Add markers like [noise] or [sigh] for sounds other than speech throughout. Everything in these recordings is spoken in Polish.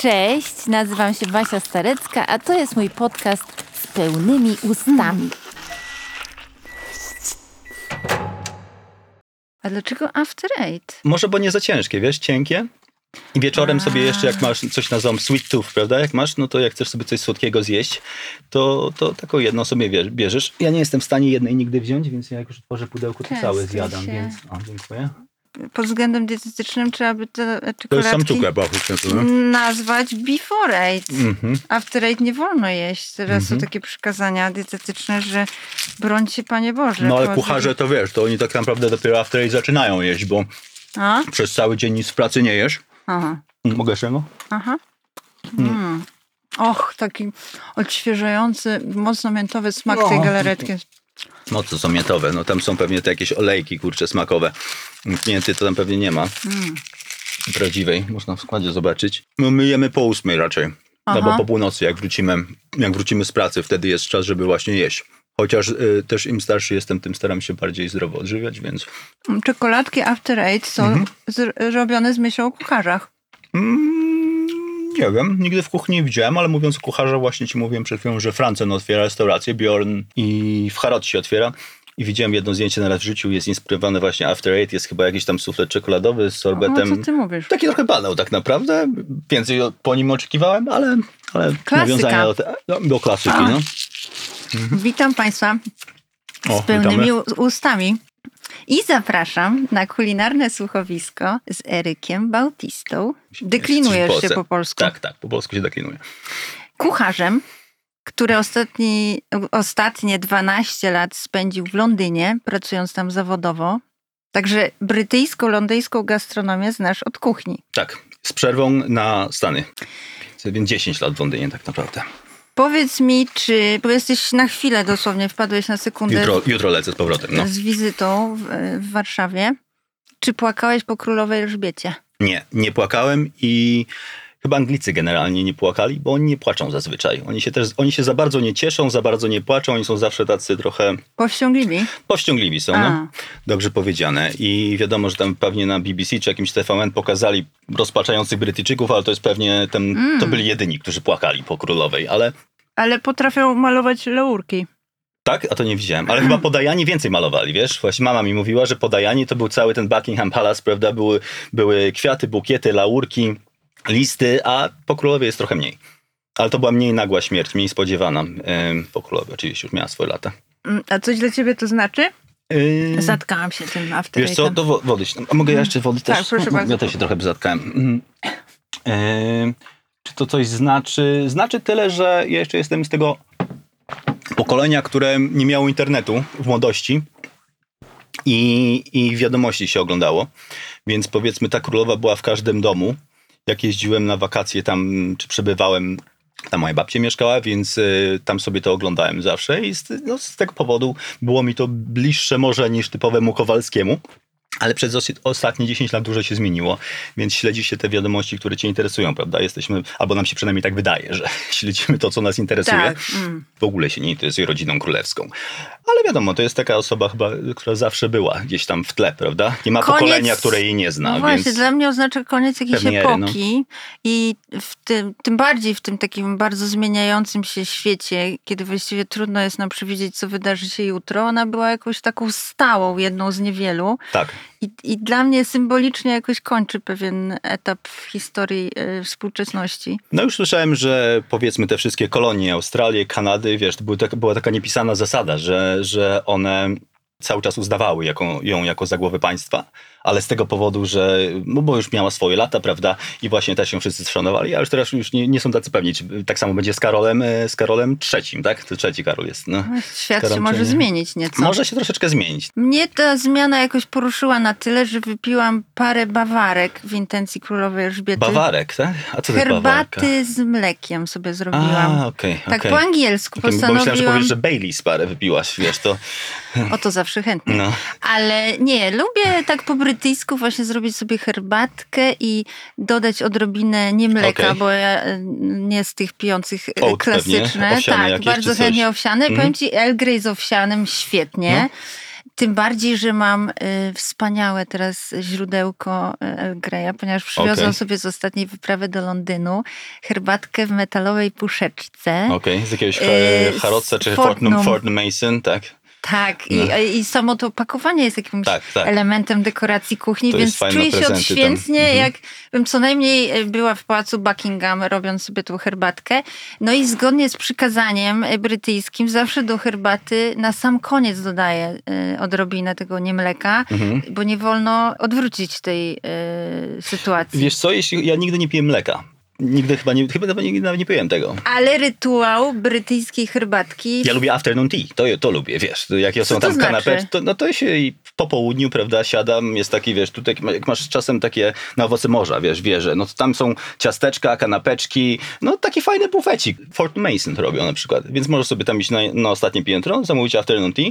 Cześć, nazywam się Basia Starecka, a to jest mój podcast z pełnymi ustami. A dlaczego After Eight? Może bo nie za ciężkie, wiesz, cienkie. I wieczorem sobie jeszcze, jak masz coś na ząb, sweet tooth, prawda? Jak masz, no to jak chcesz sobie coś słodkiego zjeść, to, to taką jedną sobie bierzesz. Ja nie jestem w stanie jednej nigdy wziąć, więc ja jak już otworzę pudełko, to Często całe zjadam, się- więc o, dziękuję. Pod względem dietetycznym trzeba by te To jest sam czekoladki no? nazwać Before Eight. Mhm. After Eight nie wolno jeść. Teraz są takie przykazania dietetyczne, że brońcie Panie Boże. No ale kucharze to wiesz, to oni tak naprawdę dopiero after eight zaczynają jeść, bo A? przez cały dzień nic w pracy nie jesz. Aha. Mogę jeszcze go? Aha. Mm. Och, taki odświeżający, mocno miętowy smak tej No. galaretki. No to są miętowe, no tam są pewnie te jakieś olejki, kurcze, smakowe. Mięty to tam pewnie nie ma. Mm. Prawdziwej, można w składzie zobaczyć. No my jemy po ósmej raczej. No Aha. bo po północy, jak wrócimy, jak wrócimy z pracy, wtedy jest czas, żeby właśnie jeść. Chociaż y, też im starszy jestem, tym staram się bardziej zdrowo odżywiać, więc Czekoladki After Eight są Mhm. z, robione z myślą o kucharzach. mm, nie wiem, nigdy w kuchni nie widziałem, ale mówiąc o kucharze, właśnie ci mówiłem przed chwilą, że Francen otwiera restaurację, Bjorn i w Harrod się otwiera. I widziałem jedno zdjęcie na raz w życiu, jest inspirowane właśnie After Eight, jest chyba jakiś tam suflet czekoladowy z O sorbetem. co ty mówisz? Taki trochę banał tak naprawdę. Więcej o- po nim oczekiwałem, ale, ale Klasyka. nawiązania do, te, no, do klasyki. No. Witam Państwa O, z pełnymi witamy. ustami. I zapraszam na kulinarne słuchowisko z Erykiem Bautistą. Deklinujesz się po polsku. Tak, tak, po polsku się deklinuje. kucharzem, który ostatni, ostatnie 12 lat spędził w Londynie, pracując tam zawodowo. Także brytyjsko-londyjską gastronomię znasz od kuchni. Tak, z przerwą na Stany. Więc 10 lat w Londynie tak naprawdę. Powiedz mi, czy, bo jesteś na chwilę dosłownie, wpadłeś na sekundę Jutro, jutro lecę z powrotem. No. z wizytą w, w Warszawie. Czy płakałeś po królowej Elżbiecie? Nie, nie płakałem i chyba Anglicy generalnie nie płakali, bo oni nie płaczą zazwyczaj. Oni się też, oni się za bardzo nie cieszą, za bardzo nie płaczą, oni są zawsze tacy trochę Powściągliwi? powściągliwi są, A. no. Dobrze powiedziane. I wiadomo, że tam pewnie na BBC czy jakimś TVN pokazali rozpaczających Brytyjczyków, ale to jest pewnie, ten, Mm. to byli jedyni, którzy płakali po królowej, ale Ale potrafią malować laurki. tak, a to nie widziałem. Ale chyba podajani więcej malowali, wiesz? Właśnie mama mi mówiła, że podajani to był cały ten Buckingham Palace, prawda? Były, były kwiaty, bukiety, laurki, listy, a po królowej jest trochę mniej. Ale to była mniej nagła śmierć, mniej spodziewana. Ym, po królowej oczywiście już miała swoje lata. Mm, A coś dla ciebie to znaczy? Yy, Zatkałam się tym after Wiesz co, to wo- wody. mogę ja jeszcze wody Tak, też? proszę bardzo. Ja też się trochę zatkałem. Mhm. Yy, czy to coś znaczy? Znaczy tyle, że ja jeszcze jestem z tego pokolenia, które nie miało internetu w młodości i, i wiadomości się oglądało. Więc powiedzmy, ta królowa była w każdym domu. Jak jeździłem na wakacje tam, czy przebywałem, tam moja babcia mieszkała, więc y, tam sobie to oglądałem zawsze i z, no, z tego powodu było mi to bliższe może niż typowemu Kowalskiemu. Ale przez os- ostatnie 10 lat dużo się zmieniło, więc śledzi się te wiadomości, które cię interesują, prawda? Jesteśmy, albo nam się przynajmniej tak wydaje, że [laughs] śledzimy to, co nas interesuje. Tak. Mm. W ogóle się nie interesuje rodziną królewską. Ale wiadomo, to jest taka osoba chyba, która zawsze była gdzieś tam w tle, prawda? Nie ma Koniec- pokolenia, które jej nie zna, No właśnie, więc... dla mnie oznacza koniec jakiejś Pewnej ery, no. epoki i w tym, tym bardziej w tym takim bardzo zmieniającym się świecie, kiedy właściwie trudno jest nam przewidzieć, co wydarzy się jutro, ona była jakąś taką stałą, jedną z niewielu Tak. I, i dla mnie symbolicznie jakoś kończy pewien etap w historii e, współczesności. No już słyszałem, że powiedzmy te wszystkie kolonie, Australię, Kanady, wiesz, to były tak, była taka niepisana zasada, że, że one cały czas uznawały ją jako za głowę państwa, ale z tego powodu, że, no bo już miała swoje lata, prawda, i właśnie też ją wszyscy szanowali, a już teraz już nie, nie są tacy pewni, czy tak samo będzie z Karolem, e, z Karolem trzecim, tak? To trzeci Karol jest, no. No, Świat się Staram może się nie- zmienić nieco. Może się troszeczkę zmienić. Mnie ta zmiana jakoś poruszyła na tyle, że wypiłam parę bawarek w intencji królowej Elżbiety. Bawarek, tak? A co to bawarka? Herbaty z mlekiem sobie zrobiłam. A, okej, tak okej. po angielsku Okej, Bo myślałem, że postanowiłam. powiesz, że Baileys parę wypiłaś, wiesz, to... O to zawsze chętnie. No. Ale nie, lubię tak po brytyjsku właśnie zrobić sobie herbatkę i dodać odrobinę nie mleka, Okej. bo ja e, nie z tych pijących e, Oat klasyczne. tak, bardzo chętnie owsiane. Mhm. Powiem ci, El Grey z owsianym świetnie. No. Tym bardziej, że mam y, wspaniałe teraz źródełko y, El Greya, ponieważ przywiozłam Okej. sobie z ostatniej wyprawy do Londynu herbatkę w metalowej puszeczce. Okej, z jakiegoś Yy, e, Harrodsa czy Fortnum. Fortnum, Fortnum Mason, tak? Tak, No. i, i samo to opakowanie jest jakimś Tak, tak. elementem dekoracji kuchni, To więc czuję się prezenty tam. odświętnie, Mhm. jakbym co najmniej e, była w pałacu Buckingham, robiąc sobie tą herbatkę. No i zgodnie z przykazaniem e, brytyjskim, zawsze do herbaty na sam koniec dodaję e, odrobinę tego nie mleka, Mhm. bo nie wolno odwrócić tej e, sytuacji. Wiesz co, jeśli ja nigdy nie piję mleka. Nigdy chyba nie, chyba nigdy nawet nie piłem tego. Ale rytuał brytyjskiej herbatki Ja lubię afternoon tea, to, to lubię, wiesz, jak ja Co są tam znaczy? kanapeczki, to, no to się po południu, prawda, siadam, jest taki, wiesz, tutaj jak masz czasem takie na owoce morza, wiesz, wieże, no to tam są ciasteczka, kanapeczki, no taki fajny bufecik. Fort Mason robią na przykład, więc możesz sobie tam iść na, na ostatnie piętro, zamówić afternoon tea,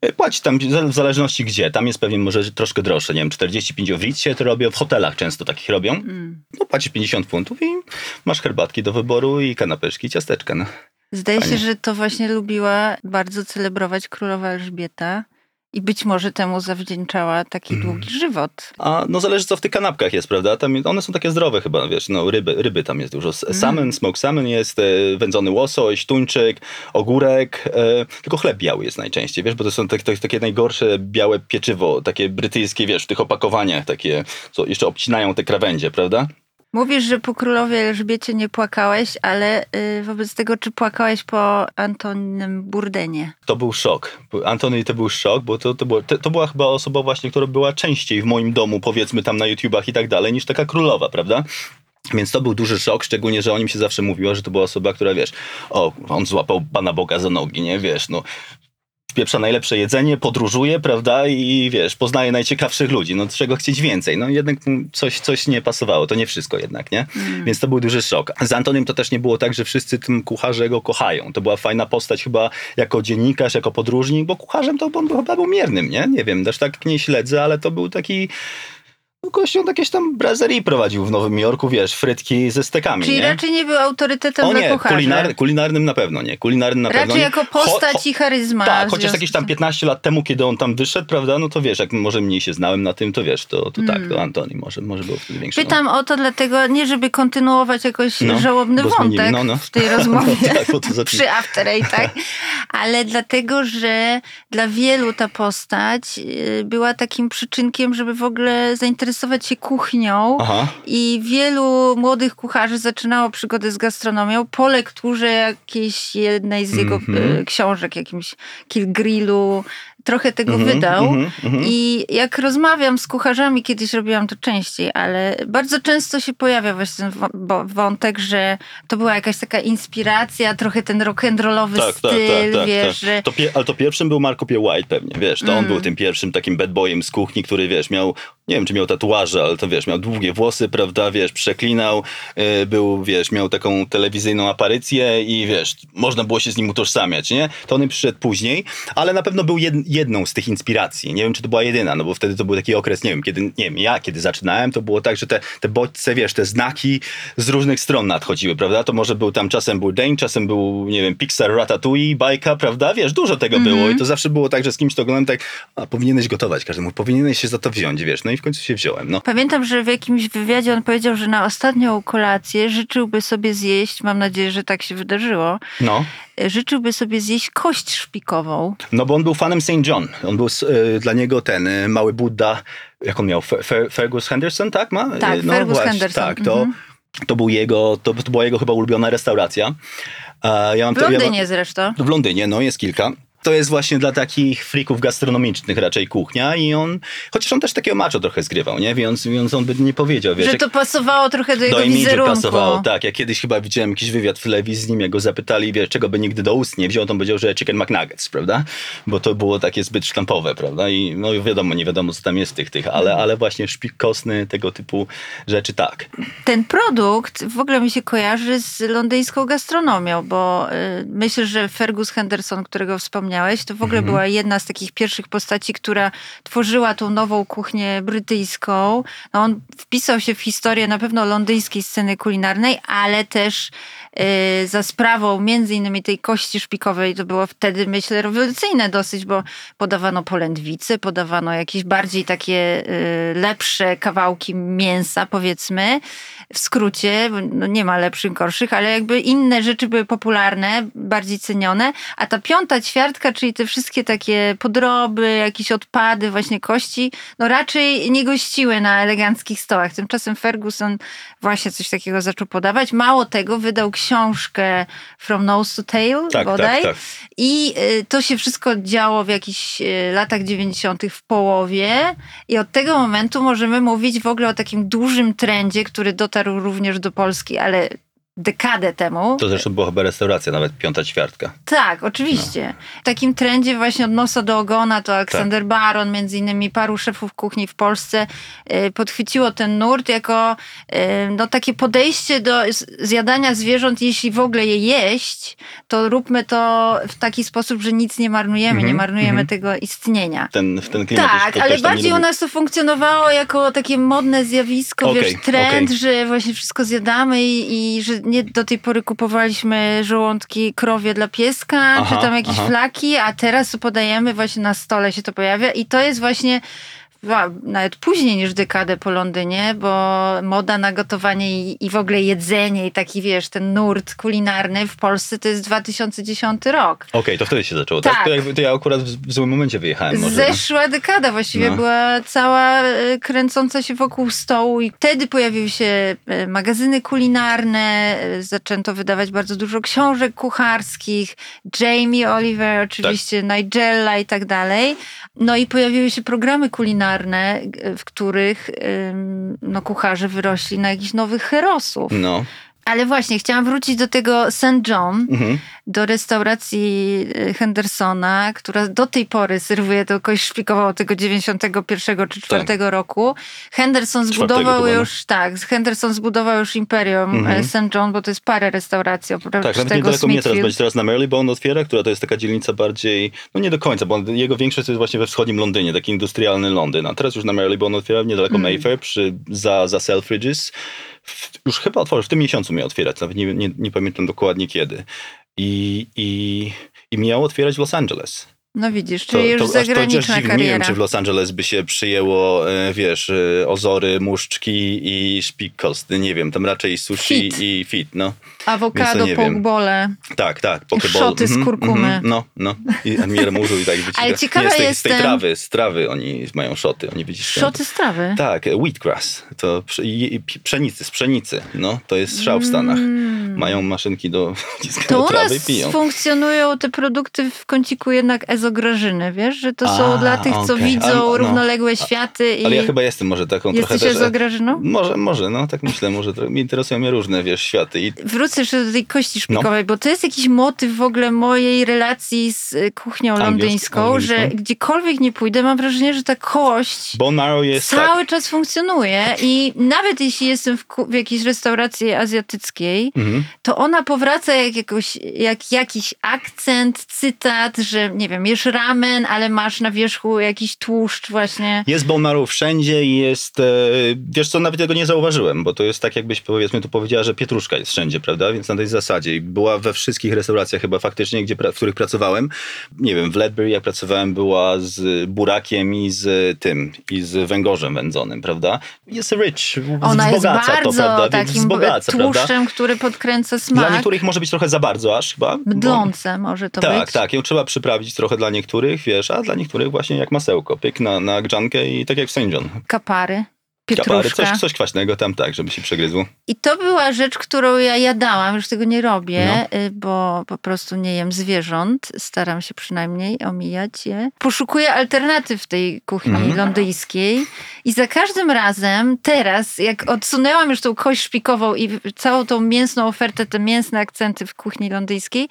e, Płacić tam w zależności gdzie. Tam jest pewnie może troszkę droższe. Nie wiem, 45 w Ritzie to robią. W hotelach często takich robią. Mm. No płacisz 50 funtów i masz herbatki do wyboru i kanapeczki i ciasteczka. No. Zdaje Fajnie. się, że to właśnie lubiła bardzo celebrować królowa Elżbieta i być może temu zawdzięczała taki Mhm. długi żywot. A no zależy co w tych kanapkach jest, prawda? Tam, one są takie zdrowe chyba, wiesz, no ryby, ryby tam jest dużo. Mm. Salmon, smoked salmon jest, e, wędzony łosoś, tuńczyk, ogórek, e, tylko chleb biały jest najczęściej, wiesz, bo to są tak, tak, takie najgorsze białe pieczywo, takie brytyjskie, wiesz, w tych opakowaniach, takie, co jeszcze obcinają te krawędzie, prawda? Mówisz, że po królowej Elżbiecie nie płakałeś, ale y, wobec tego, czy płakałeś po Antonym Burdenie? To był szok. Antony to był szok, bo to, to, było, to, to była chyba osoba właśnie, która była częściej w moim domu, powiedzmy tam na YouTubach i tak dalej, niż taka królowa, prawda? Więc to był duży szok, szczególnie, że o nim się zawsze mówiło, że to była osoba, która, wiesz, o, on złapał Pana Boga za nogi, nie, wiesz, no, wpieprza najlepsze jedzenie, podróżuje, prawda, i wiesz, poznaje najciekawszych ludzi, no czego chcieć więcej, no jednak coś, coś nie pasowało, to nie wszystko jednak, nie? Mm. Więc to był duży szok. Z Antonym to też nie było tak, że wszyscy tym kucharze go kochają. To była fajna postać chyba jako dziennikarz, jako podróżnik, bo kucharzem to on chyba był miernym, nie? Nie wiem, też tak nie śledzę, ale to był taki... No, gościu on jakieś tam brazerii prowadził w Nowym Jorku, wiesz, frytki ze stekami, Czyli nie? raczej nie był autorytetem o nie, kulinar, kulinarnym na pewno nie. Kulinarnym na pewno Raczej jako postać cho- i charyzma. tak, chociaż jakieś tam tym. 15 lat temu, kiedy on tam wyszedł, prawda, no to wiesz, jak może mniej się znałem na tym, to wiesz, to, to tak, Mm. to Antoni może, może był wtedy większy. no. Pytam o to dlatego, nie żeby kontynuować jakoś No, żałobny wątek no, no. w tej [laughs] rozmowie. No [laughs] tak, przy After Eight, tak? [laughs] Ale dlatego, że dla wielu ta postać y, była takim przyczynkiem, żeby w ogóle zainteresować się kuchnią. Aha. I wielu młodych kucharzy zaczynało przygodę z gastronomią po lekturze jakiejś jednej z jego Mhm. y, książek, jakimś Kill Grillu. Trochę tego Mhm, wydał. mhm, mhm. I jak rozmawiam z kucharzami, kiedyś robiłam to częściej, ale bardzo często się pojawia właśnie ten wątek, że to była jakaś taka inspiracja, trochę ten rock'n'rollowy tak, tak, styl, tak, tak, wiesz, tak. To ale to pierwszym był Marco P. White pewnie, wiesz, to on Mm. był tym pierwszym takim bad boyem z kuchni, który, wiesz, miał, nie wiem, czy miał tatuaże, ale to, wiesz, miał długie włosy, prawda, wiesz, przeklinał, yy, był, wiesz, miał taką telewizyjną aparycję i, wiesz, można było się z nim utożsamiać, nie? To on przyszedł później, ale na pewno był jed, jedną z tych inspiracji. Nie wiem, czy to była jedyna, no bo wtedy to był taki okres, nie wiem, kiedy, nie wiem, ja kiedy zaczynałem, to było tak, że te, te bodźce, wiesz, te znaki z różnych stron nadchodziły, prawda? To może był tam, czasem był Dane, czasem był, nie wiem, Pixar, Ratatouille, bajka, prawda? Wiesz, dużo tego Mhm. było i to zawsze było tak, że z kimś to oglądałem tak, a powinieneś gotować, każdy mówi, powinieneś się za to wziąć, wiesz, no i w końcu się wziąłem, no. Pamiętam, że w jakimś wywiadzie on powiedział, że na ostatnią kolację życzyłby sobie zjeść, mam nadzieję, że tak się wydarzyło, No, życzyłby sobie zjeść kość szpikową. no bo on był fanem St. John, on był y, dla niego ten y, mały Buddha, jak on miał, Fer, Fer, Fergus Henderson, tak ma? Tak, Y, no Fergus właśnie, Henderson, Tak, to, mhm. to był jego, to, to była jego chyba ulubiona restauracja. Ja W to- ja mam- Londynie zresztą. W Londynie, no jest kilka. To jest właśnie dla takich frików gastronomicznych raczej kuchnia i on, chociaż on też takiego macho trochę zgrywał, nie? Więc, więc on by nie powiedział, wiesz, Że to pasowało trochę do jego do wizerunku. pasowało, tak. Ja kiedyś chyba widziałem jakiś wywiad w telewizji z nim, jak go zapytali, wiesz, czego by nigdy do ust nie wziął, to on powiedział, że chicken McNuggets, prawda? Bo to było takie zbyt sztampowe, prawda? I no wiadomo, nie wiadomo, co tam jest w tych, tych, ale, ale właśnie szpik kostny, tego typu rzeczy, tak. Ten produkt w ogóle mi się kojarzy z londyńską gastronomią, bo y, myślę, że Fergus Henderson, którego wspomniałeś, wspomniałeś, to w ogóle Mhm. była jedna z takich pierwszych postaci, która tworzyła tą nową kuchnię brytyjską. No on wpisał się w historię na pewno londyńskiej sceny kulinarnej, ale też za sprawą między innymi tej kości szpikowej, to było wtedy myślę rewolucyjne dosyć, bo podawano polędwice, podawano jakieś bardziej takie y, lepsze kawałki mięsa powiedzmy, w skrócie, no nie ma lepszych, gorszych, ale jakby inne rzeczy były popularne, bardziej cenione, a ta piąta ćwiartka, czyli te wszystkie takie podroby, jakieś odpady, właśnie kości, no raczej nie gościły na eleganckich stołach. Tymczasem Ferguson właśnie coś takiego zaczął podawać. Mało tego, wydał książkę From Nose to Tail Tak, bodaj. tak, tak. I y, to się wszystko działo w jakichś y, latach 90. w połowie. I od tego momentu możemy mówić w ogóle o takim dużym trendzie, który dotarł również do Polski, ale dekadę temu. To zresztą była chyba restauracja, nawet piąta ćwiartka. Tak, oczywiście. W takim trendzie właśnie od nosa do ogona to Aleksander Baron, między innymi paru szefów kuchni w Polsce y, podchwyciło ten nurt jako y, no, takie podejście do zjadania zwierząt, jeśli w ogóle je jeść, to róbmy to w taki sposób, że nic nie marnujemy, Mhm, nie marnujemy mhm. tego istnienia. Ten, w ten klimat Tak, ale też bardziej u nas to funkcjonowało jako takie modne zjawisko, Okej, wiesz, trend, okej. że właśnie wszystko zjadamy i, i że nie do tej pory kupowaliśmy żołądki krowie dla pieska, Aha, czy tam jakieś aha. flaki, a teraz podajemy właśnie na stole się to pojawia i to jest właśnie nawet później niż dekadę po Londynie, bo moda na gotowanie i, i w ogóle jedzenie i taki, wiesz, ten nurt kulinarny w Polsce to jest 2010 rok. Okej, to wtedy się zaczęło, tak? Tak. To, jakby, to ja akurat w, w złym momencie wyjechałem może. Zeszła dekada właściwie No. była cała e, kręcąca się wokół stołu i wtedy pojawiły się e, magazyny kulinarne, e, zaczęto wydawać bardzo dużo książek kucharskich, Jamie Oliver oczywiście, Tak. Nigella i tak dalej. No i pojawiły się programy kulinarne, g- w których no, kucharze wyrośli na jakichś nowych herosów. No. Ale właśnie, chciałam wrócić do tego St. John, Mhm. do restauracji y, Hendersona, która do tej pory serwuje to kość szpikową tego 91 czy 4 roku. Henderson Tak. Zbudował no. już, tak, Henderson zbudował już imperium Mhm. St. John, bo to jest parę restauracji oprócz Tak, nawet tego niedaleko mnie teraz będzie teraz na Marylebone otwiera, która to jest taka dzielnica bardziej, no nie do końca, bo on- jego większość to jest właśnie we wschodnim Londynie, taki industrialny Londyn. A teraz już na Marylebone otwiera niedaleko Mm. Mayfair, przy, za, za Selfridges. Już chyba otworzył, w tym miesiącu miał otwierać, nawet nie, nie, nie pamiętam dokładnie kiedy. I, i, I miał otwierać w Los Angeles. No widzisz, To, czyli już to, aż to zagraniczna dziwnie, nie wiem, kariera. czy w Los Angeles by się przyjęło, e, wiesz, e, ozory, muszczki i szpik kostny, nie wiem, tam raczej sushi Fit. i fit, no. Awokado, pokebole. Tak, tak. Pokeball. szoty z kurkumy. no, no. I admiral morzu i tak wyciska. Ale ciekawa nie, z tej, z jestem- tej trawy, z trawy oni mają szoty, oni wyciskają. Szoty z trawy. Tak, wheatgrass. To pszenicy, z pszenicy. No, to jest strzał w Stanach. Mm. Mają maszynki do [laughs] wciskania To u trawy i nas piją. funkcjonują te produkty w kąciku jednak ezograżyny, wiesz, że to są A, dla tych, co okej. widzą A, no. równoległe światy i Ale ja chyba jestem może taką trochę jesteś też... e, ezograżyną? Może, może, no tak myślę, może trochę, mnie interesują mnie różne, wiesz, światy i Wrócę jeszcze do tej kości No. szpikowej, bo to jest jakiś motyw w ogóle mojej relacji z y, kuchnią londyńską, angielską? że gdziekolwiek nie pójdę, mam wrażenie, że ta kość jest cały tak. czas funkcjonuje i nawet jeśli jestem w, w jakiejś restauracji azjatyckiej, Mhm. to ona powraca jak, jakoś, jak jakiś akcent, cytat, że nie wiem, jesz ramen, ale masz na wierzchu jakiś tłuszcz właśnie. Jest bone wszędzie i jest, e, wiesz co, nawet tego nie zauważyłem, bo to jest tak jakbyś powiedzmy tu powiedziała, że pietruszka jest wszędzie, prawda? Więc na tej zasadzie I była we wszystkich restauracjach chyba faktycznie, gdzie, w których pracowałem. Nie wiem, w Ledbury jak pracowałem była z burakiem i z tym, i z węgorzem wędzonym, prawda? Jest rich, Ona jest wzbogaca bardzo to, prawda? Takim wzbogaca, prawda? tłuszczem, który podkręca Dla smak. niektórych może być trochę za bardzo aż chyba. bo- Mdlące może to tak, być. tak, ją trzeba przyprawić trochę dla niektórych, wiesz, a dla niektórych właśnie jak masełko, pyk na, na grzankę i tak jak w St. John. Kapary, Kapary, coś, coś kwaśnego tam tak, żeby się przegryzło. I to była rzecz, którą ja jadałam, już tego nie robię, No. y, bo po prostu nie jem zwierząt. Staram się przynajmniej omijać je. Poszukuję alternatyw tej kuchni londyńskiej i za każdym razem teraz, jak odsunęłam już tą kość szpikową i całą tą mięsną ofertę, te mięsne akcenty w kuchni londyńskiej,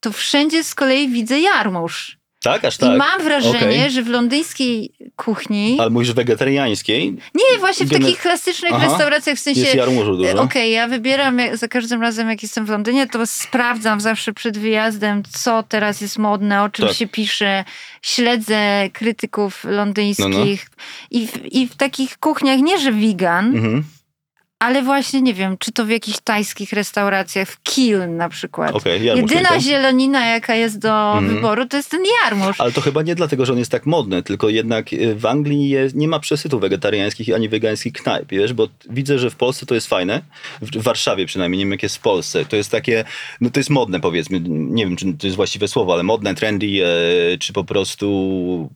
to wszędzie z kolei widzę jarmuż. Tak, aż tak. I mam wrażenie, Okej. że w londyńskiej kuchni, Ale mówisz wegetariańskiej? nie właśnie w takich klasycznych Aha. restauracjach, w sensie Jest jarmużu dużo. Okej, ja wybieram za każdym razem, jak jestem w Londynie, to sprawdzam zawsze przed wyjazdem, co teraz jest modne, o czym Tak. się pisze. Śledzę krytyków londyńskich. I, w, I w takich kuchniach, nie że vegan, Mhm. Ale właśnie nie wiem, czy to w jakichś tajskich restauracjach, w Kiln na przykład. Jarmuż Jedyna zielonina, jaka jest do Mhm. wyboru, to jest ten jarmuż. Ale to chyba nie dlatego, że on jest tak modny, tylko jednak y, w Anglii jest, nie ma przesytu wegetariańskich ani wegańskich knajp, wiesz, bo widzę, że w Polsce to jest fajne, w Warszawie przynajmniej, nie wiem jak jest w Polsce, to jest takie, no to jest modne powiedzmy, nie wiem czy to jest właściwe słowo, ale modne, trendy, e, czy po prostu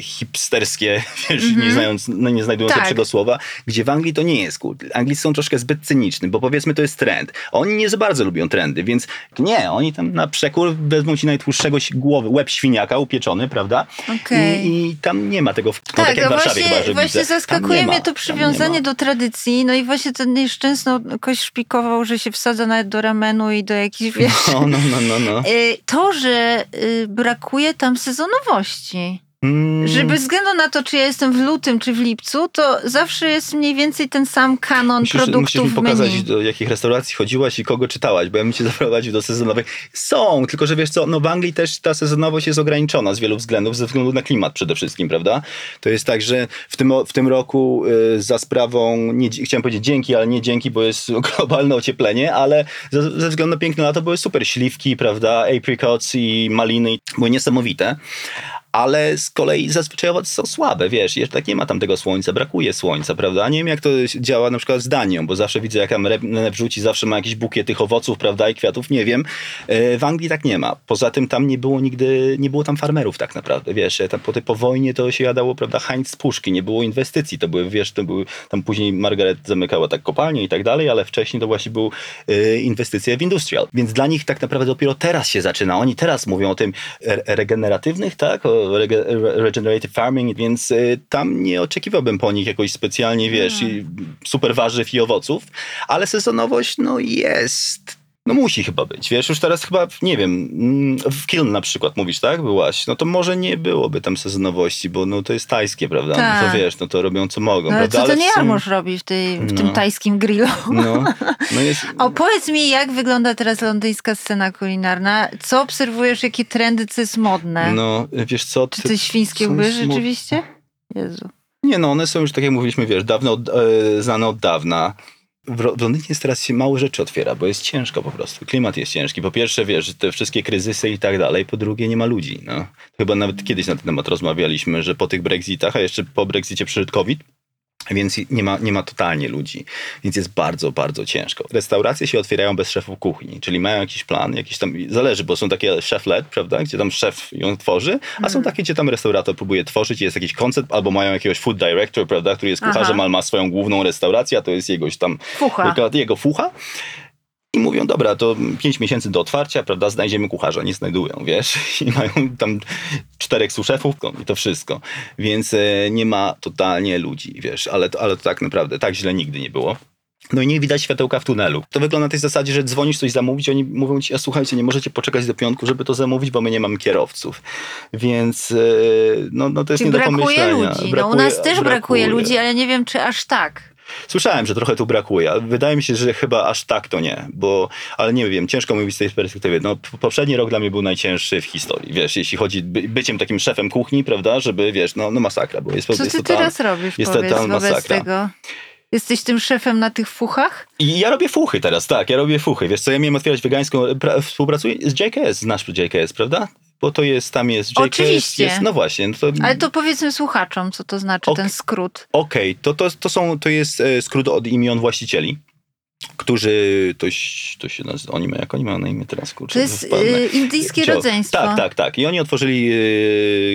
hipsterskie, [laughs] wiesz, nie, Mhm. znając, no nie znajdując Tak. lepszego słowa, gdzie w Anglii to nie jest cool. Anglicy są troszkę zbyt cyniczni, bo powiedzmy to jest trend. Oni nie za bardzo lubią trendy, więc nie, oni tam na przekór wezmą ci najtłustszego si- głowy, łeb świniaka upieczony, prawda? Okej. I, I tam nie ma tego, w, no, Tak, tak jak w Warszawie właśnie, chyba, że właśnie widzę. Zaskakuje ma, mnie to przywiązanie do tradycji. No i właśnie ten nieszczęsno ktoś szpikował, że się wsadza nawet do ramenu i do jakichś, wiesz... No, no, no, no. no. [laughs] Y, To, że y, brakuje tam sezonowości. Mm, Że bez względu na to, czy ja jestem w lutym, czy w lipcu, to zawsze jest mniej więcej ten sam kanon Musisz, musisz produktów mi w pokazać, menu. do jakich restauracji chodziłaś i kogo czytałaś, bo ja bym cię [laughs] zaprowadził do sezonowych. Są, tylko że wiesz co, no w Anglii też ta sezonowość jest ograniczona z wielu względów, ze względu na klimat przede wszystkim, prawda? To jest tak, że w tym, w tym roku y, za sprawą, nie, chciałem powiedzieć dzięki, ale nie dzięki, bo jest [laughs] globalne ocieplenie, ale ze, ze względu na piękne lato były super śliwki, prawda, apricots i maliny, były niesamowite. Ale z kolei zazwyczaj owoce są słabe, wiesz, jeszcze tak nie ma tam tego słońca, brakuje słońca, prawda? Nie wiem, jak to działa na przykład z Danią, bo zawsze widzę, jak tam wrzuci, zawsze ma jakiś bukiet tych owoców, prawda, i kwiatów, nie wiem. E, W Anglii tak nie ma. Poza tym tam nie było nigdy, nie było tam farmerów tak naprawdę, wiesz, tam po tej po wojnie to się jadało, prawda, Heinz z puszki, nie było inwestycji, to były, wiesz, to były, tam później Margaret zamykała tak kopalnie i tak dalej, ale wcześniej to właśnie były e, inwestycje w industrial. Więc dla nich tak naprawdę dopiero teraz się zaczyna. Oni teraz mówią o tym re- regeneratywnych, tak, o rege, re- regenerative farming, więc e, tam nie oczekiwałbym po nich jakoś specjalnie, wiesz, i super warzyw i owoców, ale sezonowość, no jest. No musi chyba być, wiesz, już teraz chyba, nie wiem, mm, w Kiln na przykład mówisz, tak, byłaś, no to może nie byłoby tam sezonowości, bo no to jest tajskie, prawda, no Tak. to wiesz, no to robią co mogą, No, ale prawda, co ten w sumie- jarmuż robi w, tej, w tym No. tajskim grillu? No, no jest... [laughs] Opowiedz mi, jak wygląda teraz londyńska scena kulinarna? Co obserwujesz, jakie trendy, co jest modne? No, wiesz co, Czy ty, coś świńskie są łby rzeczywiście? Jezu. Nie, no one są już, tak jak mówiliśmy, wiesz, dawno od, e, znane od dawna. W, Londynie jest teraz się mało rzeczy otwiera, bo jest ciężko po prostu. Klimat jest ciężki. Po pierwsze, wiesz, te wszystkie kryzysy i tak dalej. Po drugie, nie ma ludzi. No. Chyba nawet kiedyś na ten temat rozmawialiśmy, że po tych Brexitach, a jeszcze po Brexicie przyszedł COVID, więc nie ma, nie ma totalnie ludzi. Więc jest bardzo, bardzo ciężko. Restauracje się otwierają bez szefów kuchni, czyli mają jakiś plan, jakiś tam, zależy, bo są takie chef-led, prawda, gdzie tam szef ją tworzy, a są takie, gdzie tam restaurator próbuje tworzyć, jest jakiś koncept, albo mają jakiegoś food director, prawda, który jest Aha. kucharzem, ale ma swoją główną restaurację, a to jest jegoś tam, Fucha. jego fucha. I mówią, dobra, to 5 miesięcy do otwarcia, prawda, znajdziemy kucharza. Nie znajdują, wiesz. [laughs] I mają tam czterech suszefów i to wszystko. Więc e, nie ma totalnie ludzi, wiesz. Ale to, ale to tak naprawdę, tak źle nigdy nie było. No i nie widać światełka w tunelu. To wygląda na tej zasadzie, że dzwonisz coś zamówić, oni mówią ci, a słuchajcie, nie możecie poczekać do piątku, żeby to zamówić, bo my nie mamy kierowców. Więc e, no, no to jest Czyli nie do brakuje pomyślenia. ludzi. no, u nas też brakuje ludzi, ale nie wiem, czy aż tak. Słyszałem, że trochę tu brakuje, ale wydaje mi się, że chyba aż tak to nie, bo, ale nie wiem, ciężko mówić z tej perspektywy. No, poprzedni rok dla mnie był najcięższy w historii, wiesz, jeśli chodzi by, byciem takim szefem kuchni, prawda, żeby, wiesz, no, no masakra, bo jest, Co jest ty total- teraz robisz, jest powiedz, wobec masakra. tego? Jesteś tym szefem na tych fuchach? I ja robię fuchy teraz, tak, ja robię fuchy. Wiesz co, ja miałem otwierać wegańską, pra, współpracuję z JKS, znasz JKS, prawda? Bo to jest, tam jest JKS, Oczywiście. jest, no właśnie. No to, Ale to powiedzmy słuchaczom, co to znaczy Ok. ten skrót. Okej, to, to, to, są, to jest e, skrót od imion właścicieli, którzy, to, to się nazywa, oni mają, jak oni mają na imię teraz, kurczę, To jest wpadnę. y, indyjskie Cio- rodzeństwo. Tak, tak, tak. I oni otworzyli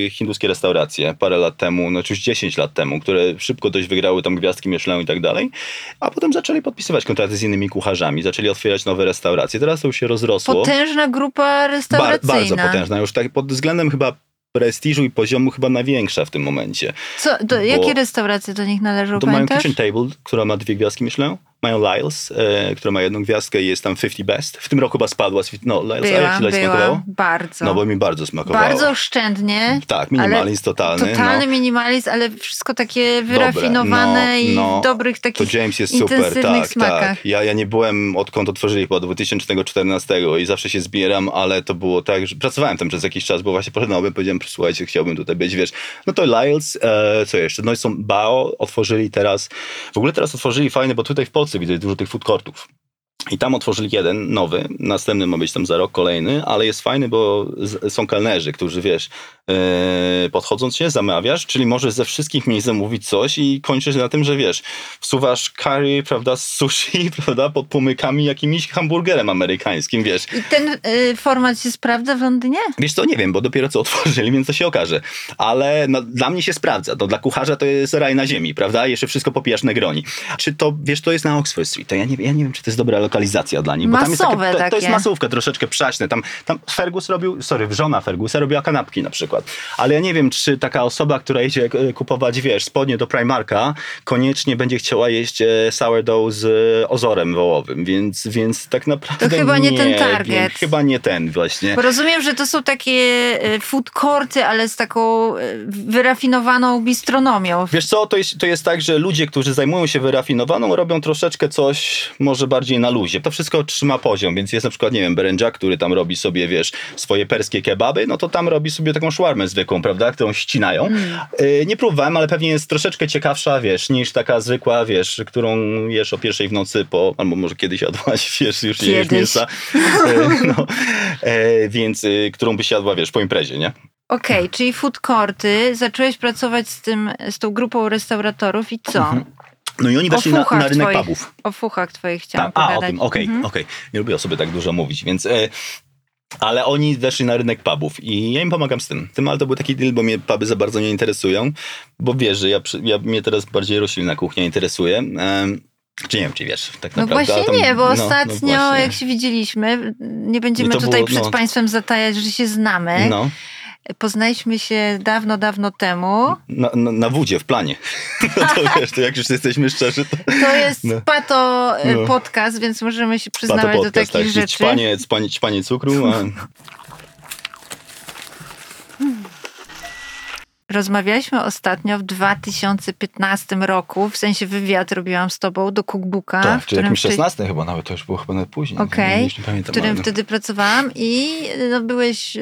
e, hinduskie restauracje parę lat temu, no już 10 lat temu, które szybko dość wygrały tam gwiazdki Michelin i tak dalej, a potem zaczęli podpisywać kontrakty z innymi kucharzami, zaczęli otwierać nowe restauracje. Teraz to już się rozrosło. Potężna grupa Bar- restauracyjna. bardzo potężna. Już tak pod względem chyba prestiżu i poziomu chyba największa w tym momencie. Co, do, jakie restauracje do nich należą, To mają? Kitchen Table, która ma dwie gwiazdki Michelin. Mają Lyles, e, która ma jedną gwiazdkę i jest tam 50 best. W tym roku chyba spadła. No, Lyles, a jak Była, ci Lyles była, smakowało? bardzo. No bo mi bardzo smakowało. bardzo oszczędnie. Tak, minimalizm totalny. Totalny no. minimalizm, ale wszystko takie wyrafinowane no, i no. w dobrych To takich James jest super, tak, smakach. tak. Ja, ja nie byłem odkąd otworzyli chyba 2014 i zawsze się zbieram, ale to było tak, że pracowałem tam przez jakiś czas, bo właśnie poszedłem, powiedziałem, słuchajcie, chciałbym tutaj być, wiesz. No to Lyles, e, co jeszcze? No i są Bao, otworzyli teraz, w ogóle teraz otworzyli fajne, bo tutaj w Polsce widać dużo tych food courtów. I tam otworzyli jeden, nowy, następny ma być tam za rok, kolejny, ale jest fajny, bo z, są kelnerzy, którzy, wiesz, e, podchodząc się, zamawiasz, czyli możesz ze wszystkich miejsc zamówić coś i kończysz na tym, że wiesz, wsuwasz curry, prawda, z sushi, [laughs] prawda, pod pomykami jakimś hamburgerem amerykańskim, wiesz. I ten y, format się sprawdza w Londynie? Wiesz co, nie wiem, bo dopiero co otworzyli, więc to się okaże. Ale no, dla mnie się sprawdza. To dla kucharza to jest raj na ziemi, prawda? Jeszcze wszystko popijasz Negroni. Czy to, wiesz, to jest na Oxford Street. To ja nie, ja nie wiem, czy to jest dobra lokalizacja dla nich. Bo tam jest Masowe takie, to, to jest takie. masówka troszeczkę przaśne. Tam, tam Fergus robił, sorry, żona Fergusa robiła kanapki na przykład. Ale ja nie wiem, czy taka osoba, która idzie e, kupować, wiesz, spodnie do Primarka, koniecznie będzie chciała jeść e, sourdough z e, ozorem wołowym. Więc, więc tak naprawdę To chyba nie ten wiem. target. Chyba nie ten właśnie. Bo rozumiem, że to są takie food courty, ale z taką wyrafinowaną bistronomią. Wiesz co, to jest, to jest tak, że ludzie, którzy zajmują się wyrafinowaną, robią troszeczkę coś może bardziej na luzie. To wszystko trzyma poziom, więc jest na przykład, nie wiem, Berenjak, który tam robi sobie, wiesz, swoje perskie kebaby, no to tam robi sobie taką szwarmę zwykłą, prawda, którą ścinają. Y, nie próbowałem, ale pewnie jest troszeczkę ciekawsza, wiesz, niż taka zwykła, wiesz, którą jesz o pierwszej w nocy po, albo może kiedyś jadłaś, [laughs] wiesz, już nie jesz mięsa. Y, no, e, więc, y, którą byś jadła, wiesz, po imprezie, nie? Okej, czyli food courty, zacząłeś pracować z tym, z tą grupą restauratorów i co? No i oni weszli na, na rynek twoich. pubów. O fuchach twoich chciałam Tak, a, o tym, okej, Mhm. okej. Nie lubię o sobie tak dużo mówić, więc... E, ale oni weszli na rynek pubów i ja im pomagam z tym. Tym, ale to był taki deal, bo mnie puby za bardzo nie interesują, bo wiesz, że ja, ja mnie teraz bardziej roślinna kuchnia interesuje. Em, czy nie wiem, czy wiesz, tak No naprawdę. właśnie a tam- nie, bo no, no ostatnio właśnie. jak się widzieliśmy, nie będziemy to tutaj było, przed no. Państwem zatajać, że się znamy. No, Poznaliśmy się dawno, dawno temu. na, na, na wódzie, w planie. [laughs] No to wiesz, to jak już jesteśmy szczerzy, to... To jest No. pato e, No. podcast, więc możemy się przyznawać do podcast, takich tak, rzeczy. Ćpanie, ćpanie, ćpanie cukru, a... [laughs] Rozmawialiśmy ostatnio w 2015 roku, w sensie wywiad robiłam z tobą do cookbooka, Tak, w którym jakimś wtedy- 16 chyba nawet, to już było chyba nawet później. Okej, Już nie w którym ale- wtedy pracowałam i no, byłeś e,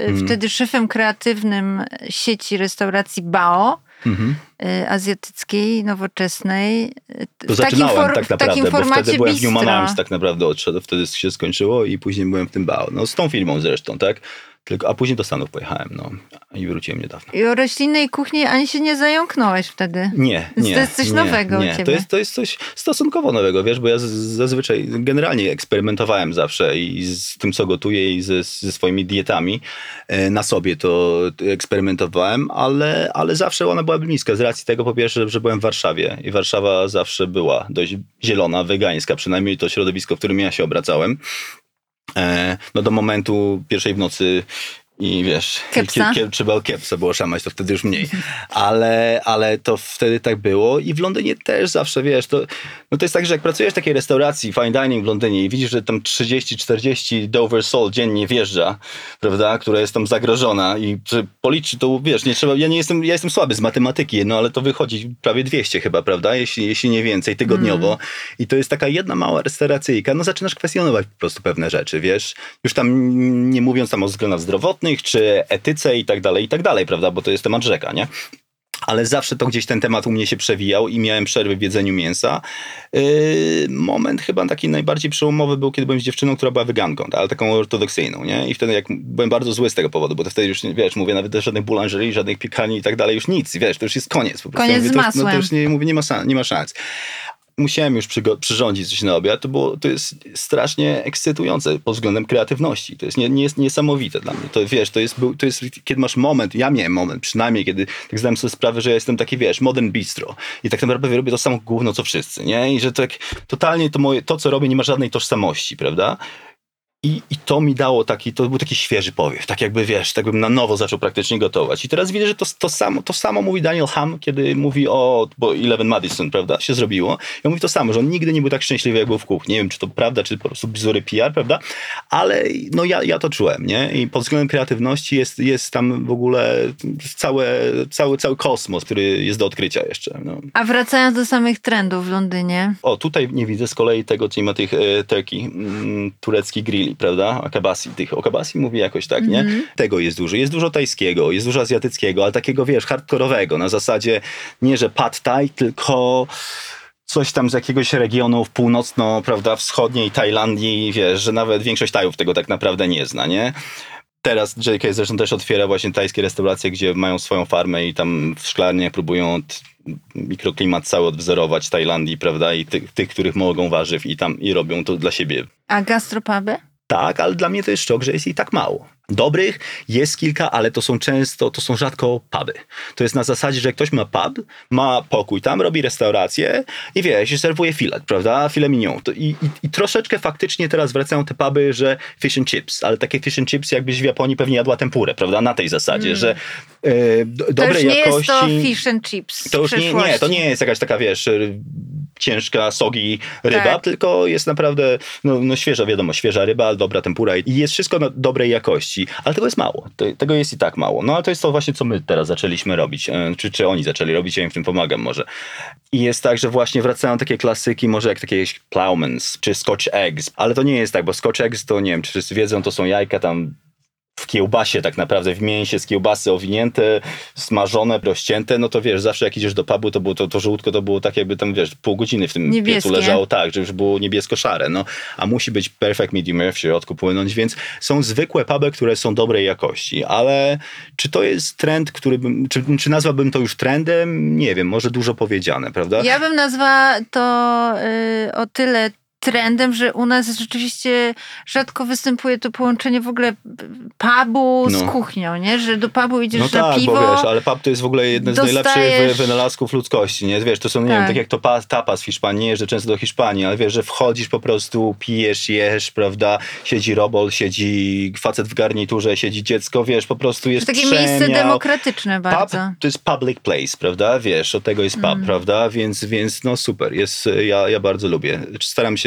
Mhm. wtedy szefem kreatywnym sieci restauracji Bao. Mhm. e, azjatyckiej, nowoczesnej. To w takim, zaczynałem for, tak w naprawdę, takim bo formacie wtedy byłem w bistro. Newman Arms tak naprawdę odszedł, wtedy się skończyło i później byłem w tym BAO. No z tą firmą zresztą, tak? Tylko, a później do Stanów pojechałem, no i wróciłem niedawno. I o roślinnej kuchni ani się nie zająknąłeś wtedy. Nie, nie. to jest coś nie, nowego u nie. ciebie. To jest, to jest coś stosunkowo nowego, wiesz, bo ja z- zazwyczaj generalnie eksperymentowałem zawsze i z tym, co gotuję i ze, ze swoimi dietami e, na sobie to eksperymentowałem, ale, ale zawsze ona była bliska z racji tego po pierwsze, że byłem w Warszawie i Warszawa zawsze była dość zielona, wegańska, przynajmniej to środowisko, w którym ja się obracałem. E, no do momentu pierwszej w nocy i wiesz, Kepsa? kie- kie- trzeba kiepsa było szamać, to wtedy już mniej. Ale, ale to wtedy tak było i w Londynie też zawsze, wiesz, to, no to jest tak, że jak pracujesz w takiej restauracji fine dining w Londynie i widzisz, że tam 30-40 Dover Soul dziennie wjeżdża, prawda, która jest tam zagrożona i czy policzy, to wiesz, nie trzeba, ja nie jestem, ja jestem słaby z matematyki, no ale to wychodzi prawie 200 chyba, prawda, jeśli, jeśli nie więcej, tygodniowo i to jest taka jedna mała restauracyjka, no zaczynasz kwestionować po prostu pewne rzeczy, wiesz, już tam nie mówiąc tam o względach zdrowotnych, czy etyce i tak dalej, i tak dalej, prawda, bo to jest temat rzeka, nie? Ale zawsze to gdzieś ten temat u mnie się przewijał i miałem przerwy w jedzeniu mięsa. Yy, moment chyba taki najbardziej przełomowy był, kiedy byłem z dziewczyną, która była weganką, tak, ale taką ortodoksyjną, nie? I wtedy jak byłem bardzo zły z tego powodu, bo to wtedy już, nie- wiesz, mówię, nawet żadnych boulangerii, żadnych piekarni i tak dalej, już nic, wiesz, to już jest koniec. Po prostu. Koniec mówię, z to, już- No, to masłem. już nie, mówię, nie ma, nie ma szans musiałem już przyrządzić coś na obiad, to, było, to jest strasznie ekscytujące pod względem kreatywności. To jest, nie, nie jest niesamowite dla mnie. To wiesz, to jest, był- to jest, kiedy masz moment, ja miałem moment przynajmniej, kiedy tak zdałem sobie sprawę, że ja jestem taki, wiesz, modern bistro i tak naprawdę robię to samo gówno, co wszyscy, nie? I że tak totalnie to moje, to, co robię, nie ma żadnej tożsamości, prawda? I, I to mi dało taki, to był taki świeży powiew, tak jakby wiesz, tak bym na nowo zaczął praktycznie gotować. I teraz widzę, że to, to, samo, to samo mówi Daniel Ham, kiedy mówi o, bo Eleven Madison, prawda, się zrobiło. I on mówi to samo, że on nigdy nie był tak szczęśliwy, jak był w kuchni. Nie wiem, czy to prawda, czy po prostu bzdury PR, prawda, ale no ja, ja to czułem, nie? I pod względem kreatywności jest, jest tam w ogóle całe, cały, cały kosmos, który jest do odkrycia jeszcze. No. A wracając do samych trendów w Londynie. O, tutaj nie widzę z kolei tego, co nie ma tych e, turkey, mm, turecki grilli, prawda? Akabasi, tych okabasi mówi jakoś tak, nie? Tego jest dużo. Jest dużo tajskiego, jest dużo azjatyckiego, ale takiego, wiesz, hardkorowego, na zasadzie nie, że pad thai, tylko coś tam z jakiegoś regionu w północno, prawda, wschodniej Tajlandii, wiesz, że nawet większość Tajów tego tak naprawdę nie zna, nie? Teraz JK zresztą też otwiera właśnie tajskie restauracje, gdzie mają swoją farmę i tam w szklarniach próbują mikroklimat cały odwzorować Tajlandii, prawda, i tych, tych, których mogą warzyw i tam i robią to dla siebie. A gastropuby? Tak, ale dla mnie to jest szok, że jest i tak mało. Dobrych jest kilka, ale to są często, to są rzadko puby. To jest na zasadzie, że ktoś ma pub, ma pokój tam, robi restaurację i wiesz, i serwuje filet, prawda? Filet mignon. To i, i, I troszeczkę faktycznie teraz wracają te puby, że fish and chips, ale takie fish and chips jakbyś w Japonii pewnie jadła tempurę, prawda? Na tej zasadzie, że e, d- To dobrej już nie jakości... jest to fish and chips To już nie, nie, to nie jest jakaś taka, wiesz, ciężka, sogi ryba, Tak. tylko jest naprawdę no, no świeża, wiadomo, świeża ryba, dobra tempura i jest wszystko na dobrej jakości, ale tego jest mało. Tego jest i tak mało. No ale to jest to właśnie, co my teraz zaczęliśmy robić, e, czy, czy oni zaczęli robić, ja im w tym pomagam może. I jest tak, że właśnie wracają takie klasyki, może jak takie Plowmans, czy Scotch Eggs, ale to nie jest tak, bo Scotch Eggs to, nie wiem, czy wszyscy wiedzą, to są jajka tam w kiełbasie tak naprawdę, w mięsie z kiełbasy owinięte, smażone, rozcięte, no to wiesz, zawsze jak idziesz do pubu, to było to, to żółtko, to było tak jakby tam, wiesz, pół godziny w tym Niebieskie. piecu leżało, tak, że już było niebiesko-szare, no, a musi być perfect medium rare w środku płynąć, więc są zwykłe puby, które są dobrej jakości, ale czy to jest trend, który bym, czy, czy nazwałbym to już trendem? Nie wiem, może dużo powiedziane, prawda? Ja bym nazwała to y, o tyle trendem, że u nas rzeczywiście rzadko występuje to połączenie w ogóle pubu z No. kuchnią, nie? Że do pubu idziesz No na tak, piwo. bo wiesz, ale pub to jest w ogóle jeden z najlepszych dostajesz- wynalazków ludzkości, nie? Wiesz, to są, nie wiem, Tak. tak jak to pa, tapas w Hiszpanii, nie jeżdżę często do Hiszpanii, ale wiesz, że wchodzisz po prostu, pijesz, jesz, prawda, siedzi robol, siedzi facet w garniturze, siedzi dziecko, wiesz, po prostu jest Takie miejsce przemiał. demokratyczne bardzo. Pub to jest public place, prawda? Wiesz, od tego jest pub, Mm. prawda? Więc, więc no super, jest, ja, ja bardzo lubię. Staram się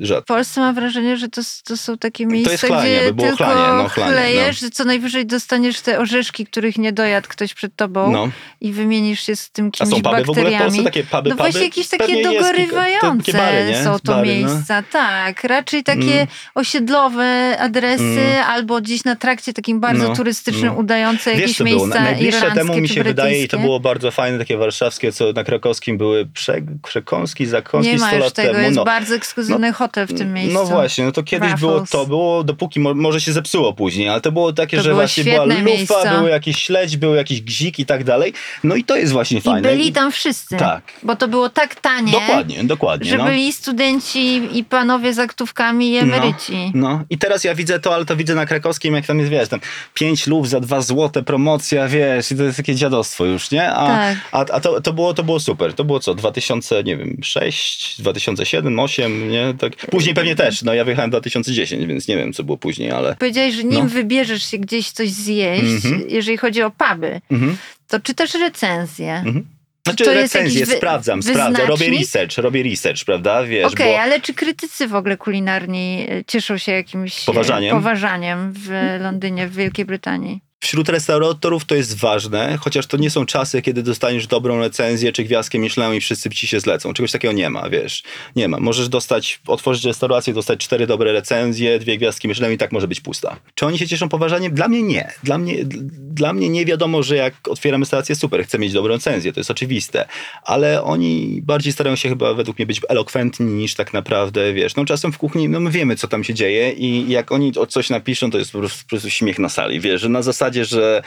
rzadko. W Polsce mam wrażenie, że to, to są takie miejsca, jest chlanie, gdzie by było tylko chlanie, no, chlanie, chlejesz, że co najwyżej dostaniesz te orzeszki, których nie dojadł ktoś przed tobą No. i wymienisz się z tym A kimś są puby w ogóle w bakteriami. Polsce? Takie puby, no puby? właśnie jakieś takie dogorywające bary, są to Bary, no. miejsca. Tak, raczej takie Mm. osiedlowe adresy albo gdzieś na trakcie takim bardzo No, turystycznym no. udające Wiesz, jakieś co było? miejsca Najbliższe temu mi się wydaje i to było bardzo fajne, takie warszawskie, co na krakowskim były prze, przekąski, zakąski Nie ma 100 już lat tego, temu. no. Bardzo ekskluzywny hotel w tym miejscu. No właśnie, no to kiedyś Raffles. było to, było dopóki, mo- może się zepsuło później, ale to było takie, To że było właśnie była lufa, miejsce. były jakieś śledź, był jakiś gzik i tak dalej. No i to jest właśnie I fajne. byli tam wszyscy. Tak. Bo to było tak tanie. Dokładnie, dokładnie. Że no. byli studenci i panowie z aktówkami i emeryci. No i teraz ja widzę to, ale to widzę na krakowskim, jak tam jest, wiesz, tam 5 lub za 2 złote promocja, wiesz, i to jest takie dziadostwo już, nie? A, Tak. a, a to, to, było, to było super. To było co, 2000, nie wiem, 6, 2007, 8, nie? Tak. Później pewnie też, no ja wyjechałem w 2010, więc nie wiem, co było później, ale... Powiedziałeś, że nim No. wybierzesz się gdzieś coś zjeść, Mhm. jeżeli chodzi o puby, Mhm. to czytasz recenzję. Mhm. Znaczy To jest recenzję, jakiś wy- sprawdzam, sprawdzam, robię wyznacznik? research, robię research, prawda, wiesz, Okej, bo... ale czy krytycy w ogóle kulinarni e, cieszą się jakimś e, Poważaniem? poważaniem w Londynie, w Wielkiej Brytanii? Wśród restauratorów to jest ważne, chociaż to nie są czasy, kiedy dostaniesz dobrą recenzję czy gwiazdkę Michelin i wszyscy ci się zlecą. Czegoś takiego nie ma, wiesz. Nie ma. Możesz dostać, otworzyć restaurację, dostać cztery dobre recenzje, dwie gwiazdki Michelin i tak może być pusta. Czy oni się cieszą poważaniem? Dla mnie nie. Dla mnie, dla mnie nie wiadomo, że jak otwieram restaurację, super, chcę mieć dobrą recenzję, to jest oczywiste. Ale oni bardziej starają się chyba według mnie być elokwentni niż tak naprawdę, wiesz. No czasem w kuchni, no my wiemy, co tam się dzieje i jak oni coś napiszą, to jest po prostu, po prostu śmiech na sali, wiesz, że na zasadzie, że...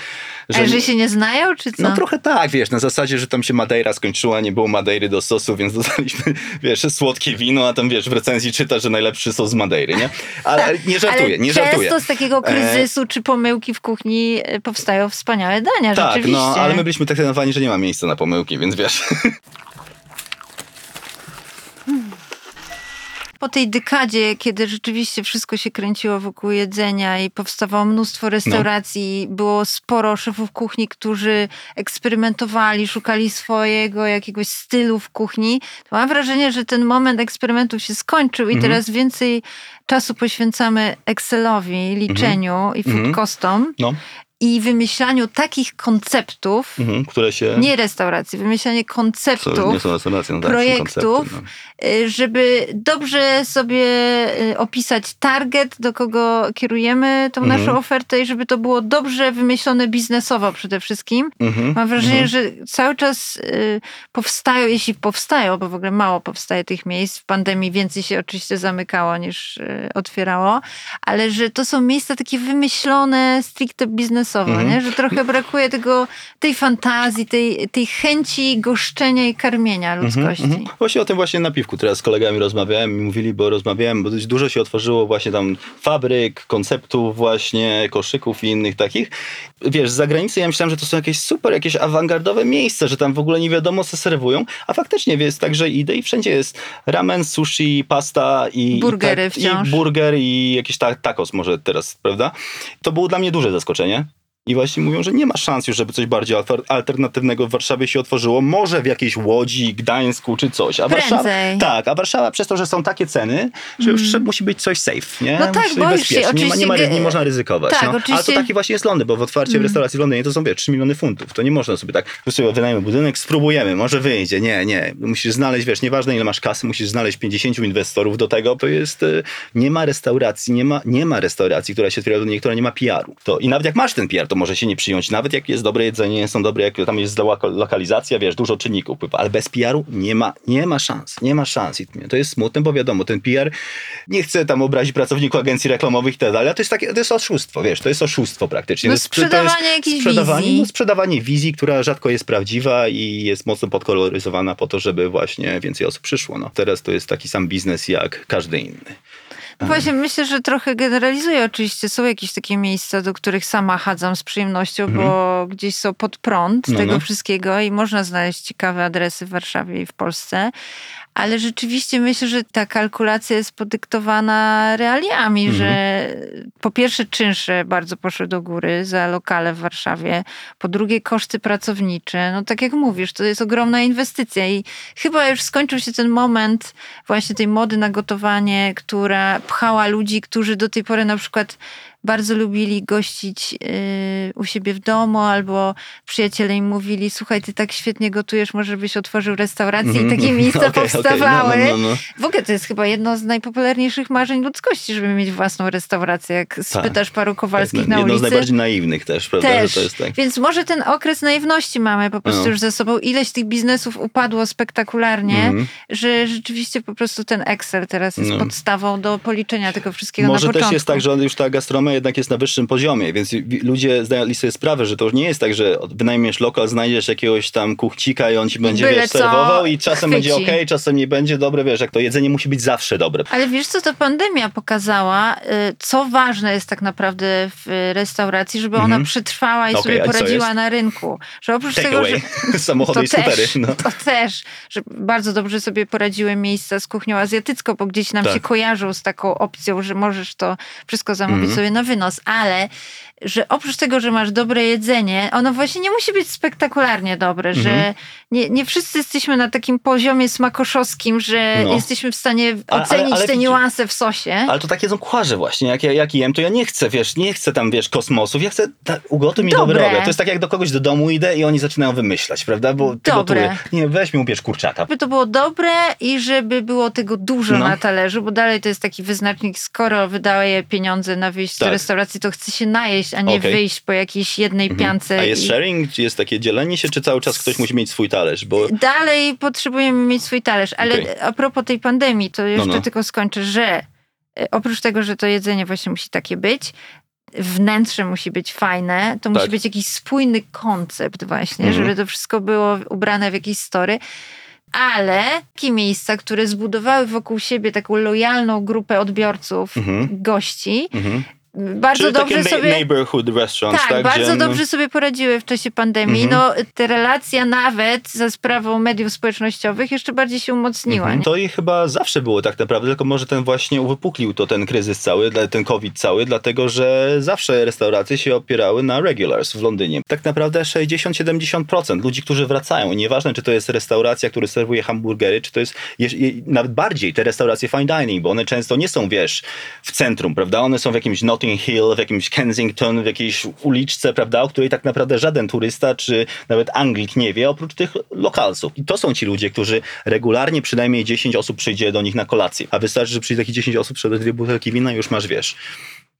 A że się nie znają, czy co? No trochę tak, wiesz, na zasadzie, że tam się Madeira skończyła, nie było Madeiry do sosu, więc dostaliśmy, [laughs] wiesz, słodkie wino, a tam, wiesz, w recenzji czyta, że najlepszy sos z Madeiry, nie? Ale nie żartuję, Ale nie często żartuję. E, z takiego kryzysu czy pomyłki w kuchni e, powstają wspaniałe dania, Tak, rzeczywiście. no, ale my byliśmy tak trenowani, że nie ma miejsca na pomyłki, więc wiesz. [laughs] po tej dekadzie, kiedy rzeczywiście wszystko się kręciło wokół jedzenia i powstawało mnóstwo restauracji, no. było sporo szefów kuchni, którzy eksperymentowali, szukali swojego jakiegoś stylu w kuchni, to mam wrażenie, że ten moment eksperymentów się skończył i mhm. teraz więcej czasu poświęcamy Excelowi, liczeniu mhm. i food mhm. costom. No i wymyślaniu takich konceptów, mhm, które się... Nie restauracji, wymyślanie konceptów, nie są restauracją, tak, projektów, no. Y, żeby dobrze sobie y, opisać target, do kogo kierujemy tą mhm. naszą ofertę i żeby to było dobrze wymyślone biznesowo przede wszystkim. Mhm. Mam wrażenie, mhm. że cały czas y, powstają, jeśli powstają, bo w ogóle mało powstaje tych miejsc, w pandemii więcej się oczywiście zamykało niż otwierało, ale że to są miejsca takie wymyślone stricte biznesowo mhm. nie? że trochę brakuje tego, tej fantazji, tej, tej chęci goszczenia i karmienia mhm, ludzkości. Mhm. Właśnie o tym właśnie na piwku teraz z kolegami rozmawiałem i mówili, bo rozmawiałem, bo dość dużo się otworzyło właśnie tam fabryk, konceptów właśnie, koszyków i innych takich. Wiesz, z zagranicy ja myślałem, że to są jakieś super, jakieś awangardowe miejsca, że tam w ogóle nie wiadomo co serwują, a faktycznie jest tak, że idę i wszędzie jest ramen, sushi, pasta i... Burgery i, tak, wciąż. I burger i jakiś ta, tacos może teraz, prawda? To było dla mnie duże zaskoczenie. I właśnie mówią, że nie ma szans już, żeby coś bardziej alternatywnego w Warszawie się otworzyło. Może w jakiejś Łodzi, Gdańsku czy coś. A Warszawa, tak, a Warszawa przez to, że są takie ceny, że już mm. musi być coś safe, nie? No tak, musi boisz się, nie, ma, nie, ma, nie można ryzykować. Tak, no. oczywiście. Ale to taki właśnie jest Londyn, bo w otwarcie mm. w restauracji w Londynie to są, wie, 3 miliony funtów. To nie można sobie tak, sobie wynajmy budynek, spróbujemy, może wyjdzie. Nie, nie. Musisz znaleźć, wiesz, nieważne ile masz kasy, musisz znaleźć 50 inwestorów do tego. To jest, y, nie ma restauracji, nie ma, nie ma restauracji, która się otwiera do niej, która nie ma PR-u. To, I nawet jak masz ten PR, to może się nie przyjąć nawet jak jest dobre jedzenie, są dobre, jak tam jest zła lokalizacja, wiesz, dużo czynników wpływa, ale bez PR-u nie ma, nie ma szans, nie ma szans. I to jest smutne, bo wiadomo, ten PR, nie chcę tam obrazić pracowników agencji reklamowych i tak dalej, ale to jest takie, to jest oszustwo, wiesz, to jest oszustwo praktycznie. No sprzedawanie jakiejś sprzedawanie, wizji. No, sprzedawanie wizji, która rzadko jest prawdziwa i jest mocno podkoloryzowana po to, żeby właśnie więcej osób przyszło. No, teraz to jest taki sam biznes jak każdy inny. No właśnie myślę, że trochę generalizuję. Oczywiście są jakieś takie miejsca, do których sama chadzam z przyjemnością, mhm. bo gdzieś są pod prąd no, tego no. wszystkiego i można znaleźć ciekawe adresy w Warszawie i w Polsce ale rzeczywiście myślę, że ta kalkulacja jest podyktowana realiami, mhm. że po pierwsze czynsze bardzo poszły do góry za lokale w Warszawie, po drugie koszty pracownicze. No tak jak mówisz, to jest ogromna inwestycja i chyba już skończył się ten moment właśnie tej mody na gotowanie, która pchała ludzi, którzy do tej pory na przykład bardzo lubili gościć yy, u siebie w domu, albo przyjaciele im mówili, słuchaj, ty tak świetnie gotujesz, może byś otworzył restaurację mm i takie mhm. miejsca [laughs] okay, powstawały. Okay. No, no, no, w ogóle to jest chyba jedno z najpopularniejszych marzeń ludzkości, żeby mieć własną restaurację. Jak tak. spytasz paru Kowalskich tak, na ulicy. Jedno z najbardziej naiwnych też, prawda? Też. Że to jest tak. Więc może ten okres naiwności mamy po prostu no. już ze sobą. Ileś tych biznesów upadło spektakularnie, mm że rzeczywiście po prostu ten Excel teraz jest no. podstawą do policzenia tego wszystkiego Może na początku. też jest tak, że już ta gastronomia jednak jest na wyższym poziomie, więc ludzie zdali sobie sprawę, że to nie jest tak, że wynajmiesz lokal, znajdziesz jakiegoś tam kuchcika i on ci będzie wiesz, serwował i czasem chwyci. będzie ok, czasem nie będzie dobre, wiesz, jak to jedzenie musi być zawsze dobre. Ale wiesz co, to pandemia pokazała, y, co ważne jest tak naprawdę w restauracji, żeby ona -hmm. przetrwała i okay, sobie poradziła na rynku. Że oprócz Take tego, away. że [laughs] samochody i skutery. Też, no. To też, że bardzo dobrze sobie poradziły miejsca z kuchnią azjatycką, bo gdzieś nam tak. się kojarzą z taką opcją, że możesz to wszystko zamówić -hmm. sobie na wynos, ale że oprócz tego, że masz dobre jedzenie, ono właśnie nie musi być spektakularnie dobre, mhm. że nie, nie wszyscy jesteśmy na takim poziomie smakoszowskim, że no. jesteśmy w stanie ocenić ale, ale, te niuanse w sosie. Ale to takie są kucharze właśnie. Jak ja, jak jem, to ja nie chcę, wiesz, nie chcę tam, wiesz, kosmosów. Ja chcę, ta, ugotuj mi dobre. dobre To jest tak, jak do kogoś do domu idę i oni zaczynają wymyślać, prawda? Bo ty dobre. Nie, weź mi ubierz kurczaka. Żeby to było dobre i żeby było tego dużo no. na talerzu, bo dalej to jest taki wyznacznik, skoro wydaje pieniądze na wyjście tak. do restauracji, to chce się najeść, a nie okay. wyjść po jakiejś jednej mhm. piance. A jest i... sharing? Czy jest takie dzielenie się, czy cały czas ktoś musi mieć swój talerz? Bo... Dalej potrzebujemy mieć swój talerz, ale okay. a propos tej pandemii, to jeszcze no, no. tylko skończę, że e, oprócz tego, że to jedzenie właśnie musi takie być, wnętrze musi być fajne, to tak. musi być jakiś spójny koncept właśnie, mhm. żeby to wszystko było ubrane w jakieś story. Ale takie miejsca, które zbudowały wokół siebie taką lojalną grupę odbiorców, mhm. gości, mhm bardzo Czyli dobrze sobie... neighborhood restaurants, Tak, tak? bardzo gdzie, dobrze sobie poradziły w czasie pandemii. Mhm. No, te relacja nawet za sprawą mediów społecznościowych jeszcze bardziej się umocniła. Mhm. To i chyba zawsze było tak naprawdę, tylko może ten właśnie uwypuklił to ten kryzys cały, ten COVID cały, dlatego że zawsze restauracje się opierały na regulars w Londynie. Tak naprawdę 60-70% ludzi, którzy wracają, nieważne czy to jest restauracja, która serwuje hamburgery, czy to jest jeż- je- nawet bardziej te restauracje fine dining, bo one często nie są, wiesz, w centrum, prawda? One są w jakimś Notting Hill, w jakimś Kensington, w jakiejś uliczce, prawda? O której tak naprawdę żaden turysta, czy nawet Anglik nie wie, oprócz tych lokalsów. I to są ci ludzie, którzy regularnie przynajmniej 10 osób przyjdzie do nich na kolację. A wystarczy, że przyjdzie takich 10 osób, sprzeda dwie butelki wina i już masz, wiesz,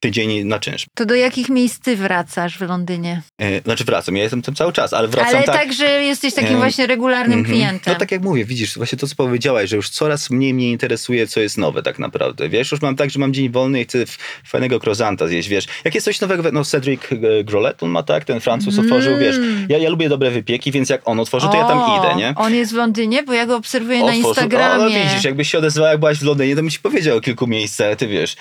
tydzień na czynsz. To do jakich miejsc ty wracasz w Londynie? E, znaczy wracam, ja jestem tam cały czas, ale wracam Ale tak... tak, że jesteś takim Em, właśnie regularnym Mhm. klientem. No tak jak mówię, widzisz, właśnie to co powiedziałaś, że już coraz mniej mnie interesuje, co jest nowe tak naprawdę. Wiesz, już mam tak, że mam dzień wolny i chcę fajnego croissanta zjeść, wiesz. Jak jest coś nowego, no Cedric e, Grolet, on ma tak, ten Francuz otworzył, wiesz. Ja, ja lubię dobre wypieki, więc jak on otworzy, to ja tam O, idę, nie? On jest w Londynie, bo ja go obserwuję na Otworzył- Instagramie. O, no widzisz, jakbyś się odezwała, jak byłaś w Londynie, to bym ci powiedział o kilku miejscach, ty wiesz,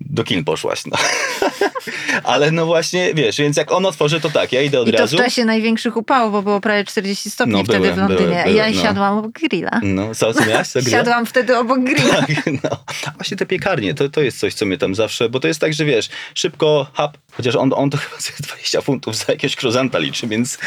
do kin poszłaś, no. [laughs] [laughs] Ale no właśnie, wiesz, więc jak on otworzy, to tak, ja idę od I to razu. w czasie największych upałów, bo było prawie 40 stopni No, wtedy byłem, w Londynie. byłem, A ja byłem, no. siadłam obok grilla. No, co, co miałaś? Co? Siadłam wtedy obok grilla. Tak, no. Właśnie te piekarnie, to, to jest coś, co mnie tam zawsze, bo to jest tak, że wiesz, szybko, hap, chociaż on, on to chyba sobie 20 funtów za jakiegoś krozanta liczy, więc,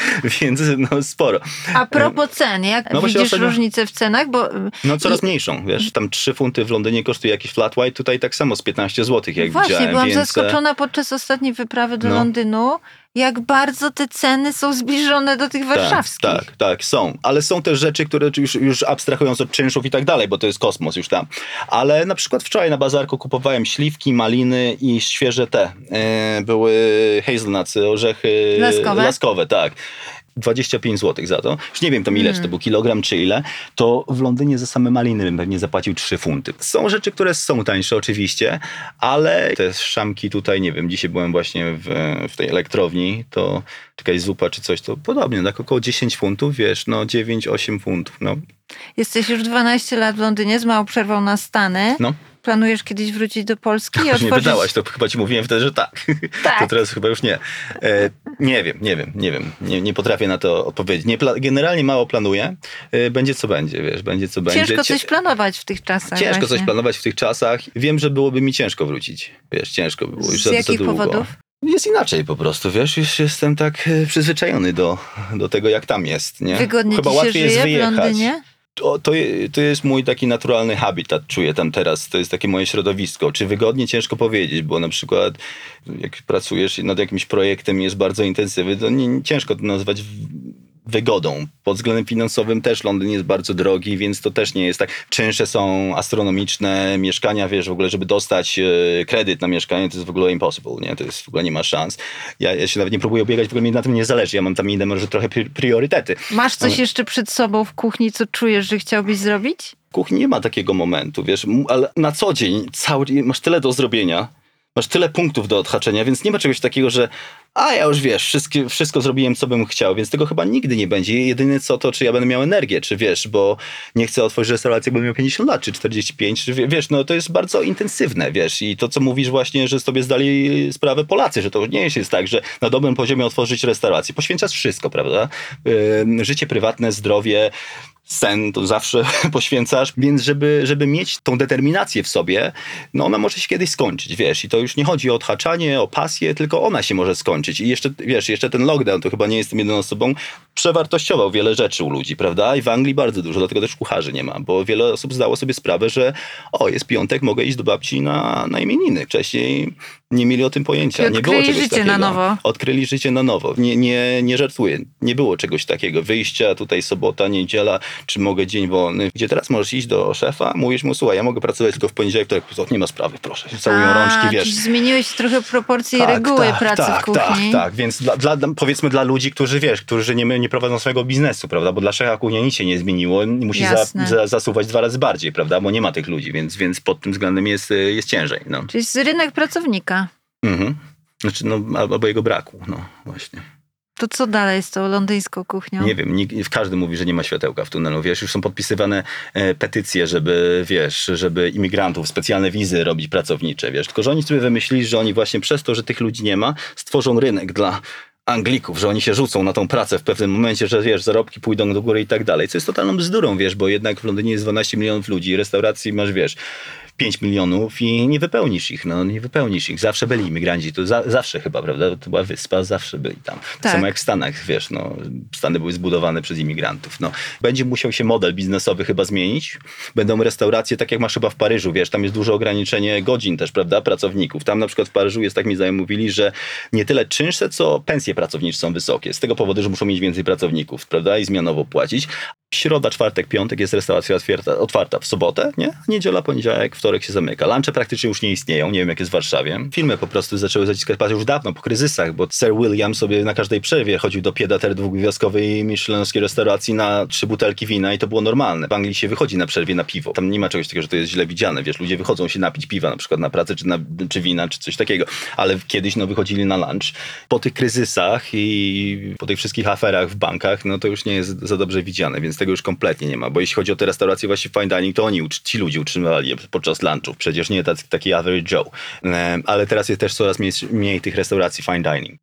więc no sporo. A propos cen, jak No właśnie widzisz ostatnio- różnicę w cenach? Bo No coraz i- mniejszą, wiesz, tam 3 funty w Londynie kosztuje jakiś flat white, tutaj tak samo z 15 zł, jak Właśnie, widziałem, byłam więc... e, zaskoczona podczas ostatniej wyprawy do no. Londynu, jak bardzo te ceny są zbliżone do tych warszawskich. Tak, tak, tak, są. Ale są też rzeczy, które już, już abstrahując od czynszów i tak dalej, bo to jest kosmos już tam. Ale na przykład wczoraj na bazarku kupowałem śliwki, maliny i świeże te. E, były hazelnuts, orzechy Laskowe? laskowe tak. 25 zł za to. Już nie wiem tam ile, Hmm. czy to był kilogram, czy ile. To w Londynie za same maliny bym pewnie zapłacił 3 funty. Są rzeczy, które są tańsze oczywiście, ale te szamki tutaj, nie wiem, dzisiaj byłem właśnie w, w tej elektrowni, to jakaś zupa czy coś, to podobnie, tak około 10 funtów, wiesz, no 9-8 funtów, no. Jesteś już 12 lat w Londynie, z małą przerwą na Stany. no. Planujesz kiedyś wrócić do Polski i Już nie pytałaś, to chyba ci mówiłem wtedy, że tak. [laughs] Tak. To teraz chyba już nie. E, nie wiem, nie wiem, nie wiem. Nie, nie potrafię na to odpowiedzieć. Nie generalnie mało planuję. E, będzie co będzie, wiesz, będzie co będzie. Ciężko coś planować w tych czasach. Ciężko właśnie. coś planować w tych czasach. Wiem, że byłoby mi ciężko wrócić. Wiesz, ciężko by było już Z za, za jakich długo. powodów? Jest inaczej po prostu, wiesz, już jestem tak e, przyzwyczajony do, do tego, jak tam jest, nie? Wygodnie Chyba łatwiej jest żyje w wyjechać. Londynie? To, to, to jest mój taki naturalny habitat, czuję tam teraz, to jest takie moje środowisko. Czy wygodnie, ciężko powiedzieć, bo na przykład jak pracujesz nad jakimś projektem jest bardzo intensywny, to nie, ciężko to nazwać wygodą. Pod względem finansowym też Londyn jest bardzo drogi, więc to też nie jest tak. Czynsze są astronomiczne, mieszkania, wiesz, w ogóle, żeby dostać e, kredyt na mieszkanie, to jest w ogóle impossible, nie? To jest w ogóle nie ma szans. Ja, ja się nawet nie próbuję ubiegać, w ogóle mi na tym nie zależy. Ja mam tam inne może trochę pri- priorytety. Masz coś Ale- jeszcze przed sobą w kuchni, co czujesz, że chciałbyś zrobić? W kuchni nie ma takiego momentu, wiesz, ale na co dzień cały, masz tyle do zrobienia, masz tyle punktów do odhaczenia, więc nie ma czegoś takiego, że a ja już wiesz, wszystko zrobiłem, co bym chciał, więc tego chyba nigdy nie będzie. Jedyne co to, czy ja będę miał energię, czy wiesz, bo nie chcę otworzyć restauracji, jak będę miał 50 lat, czy 45, czy wie- wiesz, no to jest bardzo intensywne, wiesz, i to, co mówisz właśnie, że sobie zdali sprawę Polacy, że to nie jest tak, że na dobrym poziomie otworzyć restaurację. Poświęcasz wszystko, prawda? Życie prywatne, zdrowie, sen to zawsze [laughs] poświęcasz, więc żeby, żeby mieć tą determinację w sobie, no ona może się kiedyś skończyć, wiesz, i to już nie chodzi o odhaczanie, o pasję, tylko ona się może skończyć. I jeszcze, wiesz, jeszcze ten lockdown, to chyba nie jestem jedyną osobą, przewartościował wiele rzeczy u ludzi, prawda, i w Anglii bardzo dużo, dlatego też kucharzy nie ma, bo wiele osób zdało sobie sprawę, że o, jest piątek, mogę iść do babci na, na imieniny, wcześniej nie mieli o tym pojęcia, Czyli nie było odkryli czegoś życie na takiego. nowo. Odkryli życie na nowo, nie, nie, nie żartuję, nie było czegoś takiego, wyjścia, tutaj sobota, niedziela, czy mogę dzień wolny, gdzie teraz możesz iść do szefa, mówisz mu, słuchaj, ja mogę pracować tylko w poniedziałek, to nie ma sprawy, proszę, całują A, rączki, wiesz. zmieniłeś trochę proporcje i reguły pracy tak, w kuchni. Tak, tak, więc dla, dla, powiedzmy dla ludzi, którzy wiesz, którzy nie, nie prowadzą swojego biznesu, prawda, bo dla szefa kuchnia nic się nie zmieniło, musi za, za, zasuwać dwa razy bardziej, prawda, bo nie ma tych ludzi, więc, więc pod tym względem jest, y, jest ciężej, no. Czyli jest rynek pracownika. Mhm. Znaczy, no, albo jego braku, no właśnie. To co dalej z tą londyńską kuchnią? Nie wiem, nikt, każdy mówi, że nie ma światełka w tunelu, wiesz, już są podpisywane e, petycje, żeby, wiesz, żeby imigrantów specjalne wizy robić pracownicze, wiesz, tylko że oni sobie wymyślili, że oni właśnie przez to, że tych ludzi nie ma, stworzą rynek dla Anglików, że oni się rzucą na tą pracę w pewnym momencie, że wiesz, zarobki pójdą do góry i tak dalej, co jest totalną bzdurą, wiesz, bo jednak w Londynie jest 12 milionów ludzi, restauracji masz, wiesz, 5 milionów i nie wypełnisz ich, no nie wypełnisz ich. Zawsze byli imigranci, to za, zawsze chyba, prawda? To była wyspa, zawsze byli tam. Tak. Samo jak w Stanach, wiesz, no, Stany były zbudowane przez imigrantów. No, będzie musiał się model biznesowy chyba zmienić. Będą restauracje, tak jak masz chyba w Paryżu, wiesz, tam jest duże ograniczenie godzin też, prawda, pracowników. Tam na przykład w Paryżu jest, tak mi znajomi mówili, że nie tyle czynsze, co pensje pracownicze są wysokie. Z tego powodu, że muszą mieć więcej pracowników, prawda, i zmianowo płacić. Środa, czwartek, piątek jest restauracja otwarta, otwarta w sobotę, nie? Niedziela, poniedziałek, wtorek się zamyka. Lunche praktycznie już nie istnieją, nie wiem jak jest w Warszawie. Filmy po prostu zaczęły zaciskać pasy już dawno, po kryzysach, bo Sir William sobie na każdej przerwie chodził do piedater dwugwiazdkowej michelinowskiej restauracji na trzy butelki wina i to było normalne. W Anglii się wychodzi na przerwie na piwo. Tam nie ma czegoś takiego, że to jest źle widziane, wiesz, ludzie wychodzą się napić piwa na przykład na pracę, czy, na, czy wina, czy coś takiego. Ale kiedyś no wychodzili na lunch. Po tych kryzysach i po tych wszystkich aferach w bankach, no to już nie jest za dobrze widziane, więc tego już kompletnie nie ma, bo jeśli chodzi o te restauracje właśnie fine dining, to oni, ci ludzie utrzymywali je podczas lunchów, przecież nie taki, taki average Joe. Ale teraz jest też coraz mniej, mniej tych restauracji fine dining.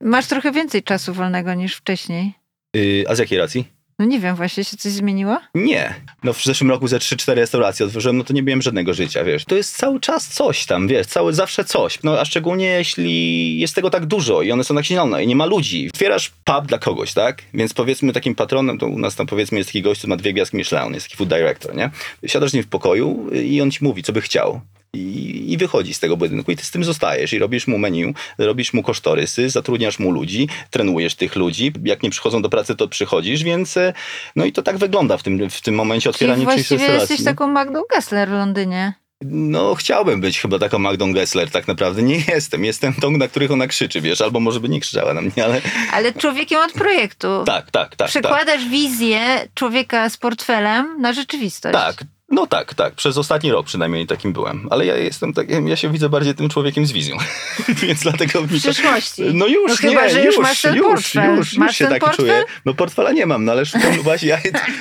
Masz trochę więcej czasu wolnego niż wcześniej. Yy, a z jakiej racji? No nie wiem, właśnie się coś zmieniło? Nie. No w zeszłym roku ze 3-4 restauracje otworzyłem, no to nie miałem żadnego życia, wiesz. To jest cały czas coś tam, wiesz, cały zawsze coś. No a szczególnie jeśli jest tego tak dużo i one są tak silne i nie ma ludzi. Otwierasz pub dla kogoś, tak? Więc powiedzmy takim patronem, to u nas tam powiedzmy jest taki gość, który ma dwie gwiazdki Michelin, jest taki food director, nie? Siadasz z nim w pokoju i on ci mówi, co by chciał. I, I wychodzi z tego budynku i ty z tym zostajesz i robisz mu menu, robisz mu kosztorysy, zatrudniasz mu ludzi, trenujesz tych ludzi. Jak nie przychodzą do pracy, to przychodzisz, więc e, no i to tak wygląda w tym, w tym momencie Czyli otwierania czyjejś restauracji. jesteś taką Magdą Gessler w Londynie. No, chciałbym być chyba taką Magdą Gessler, tak naprawdę. Nie jestem. Jestem tą, na których ona krzyczy, wiesz, albo może by nie krzyczała na mnie, ale Ale człowiekiem od projektu. tak, tak, tak. Tak, Przekładasz wizję człowieka z portfelem na rzeczywistość. tak. No tak, tak. Przez ostatni rok przynajmniej takim byłem. Ale ja jestem takim, ja się widzę bardziej tym człowiekiem z wizją. [laughs] Więc dlatego W przyszłości. No już, No chyba, nie, że już masz ten już. Już, już Masz się ten taki portfel? czuję. No portfela nie mam, no ale szukam właśnie, ja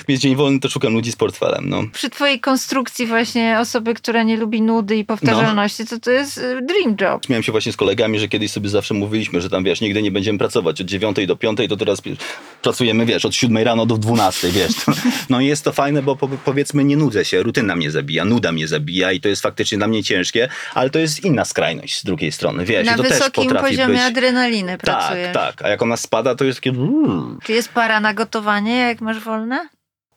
jest dzień wolny, to szukam ludzi z portfelem, no. Przy twojej konstrukcji właśnie osoby, która nie lubi nudy i powtarzalności, to to jest y, dream job. Śmiałem się właśnie z kolegami, że kiedyś sobie zawsze mówiliśmy, że tam wiesz, nigdy nie będziemy pracować od 9 do 5, to teraz pracujemy, wiesz, od 7 rano do 12, wiesz. [laughs] No i jest to fajne, bo po, powiedzmy nie nudzę się, rutyna mnie zabija, nuda mnie zabija i to jest faktycznie dla mnie ciężkie, ale to jest inna skrajność z drugiej strony, wiesz, Na to też potrafi poziomie być... adrenaliny pracujesz. Tak, tak, a jak ona spada, to jest takie... Czy jest para na gotowanie, jak masz wolne?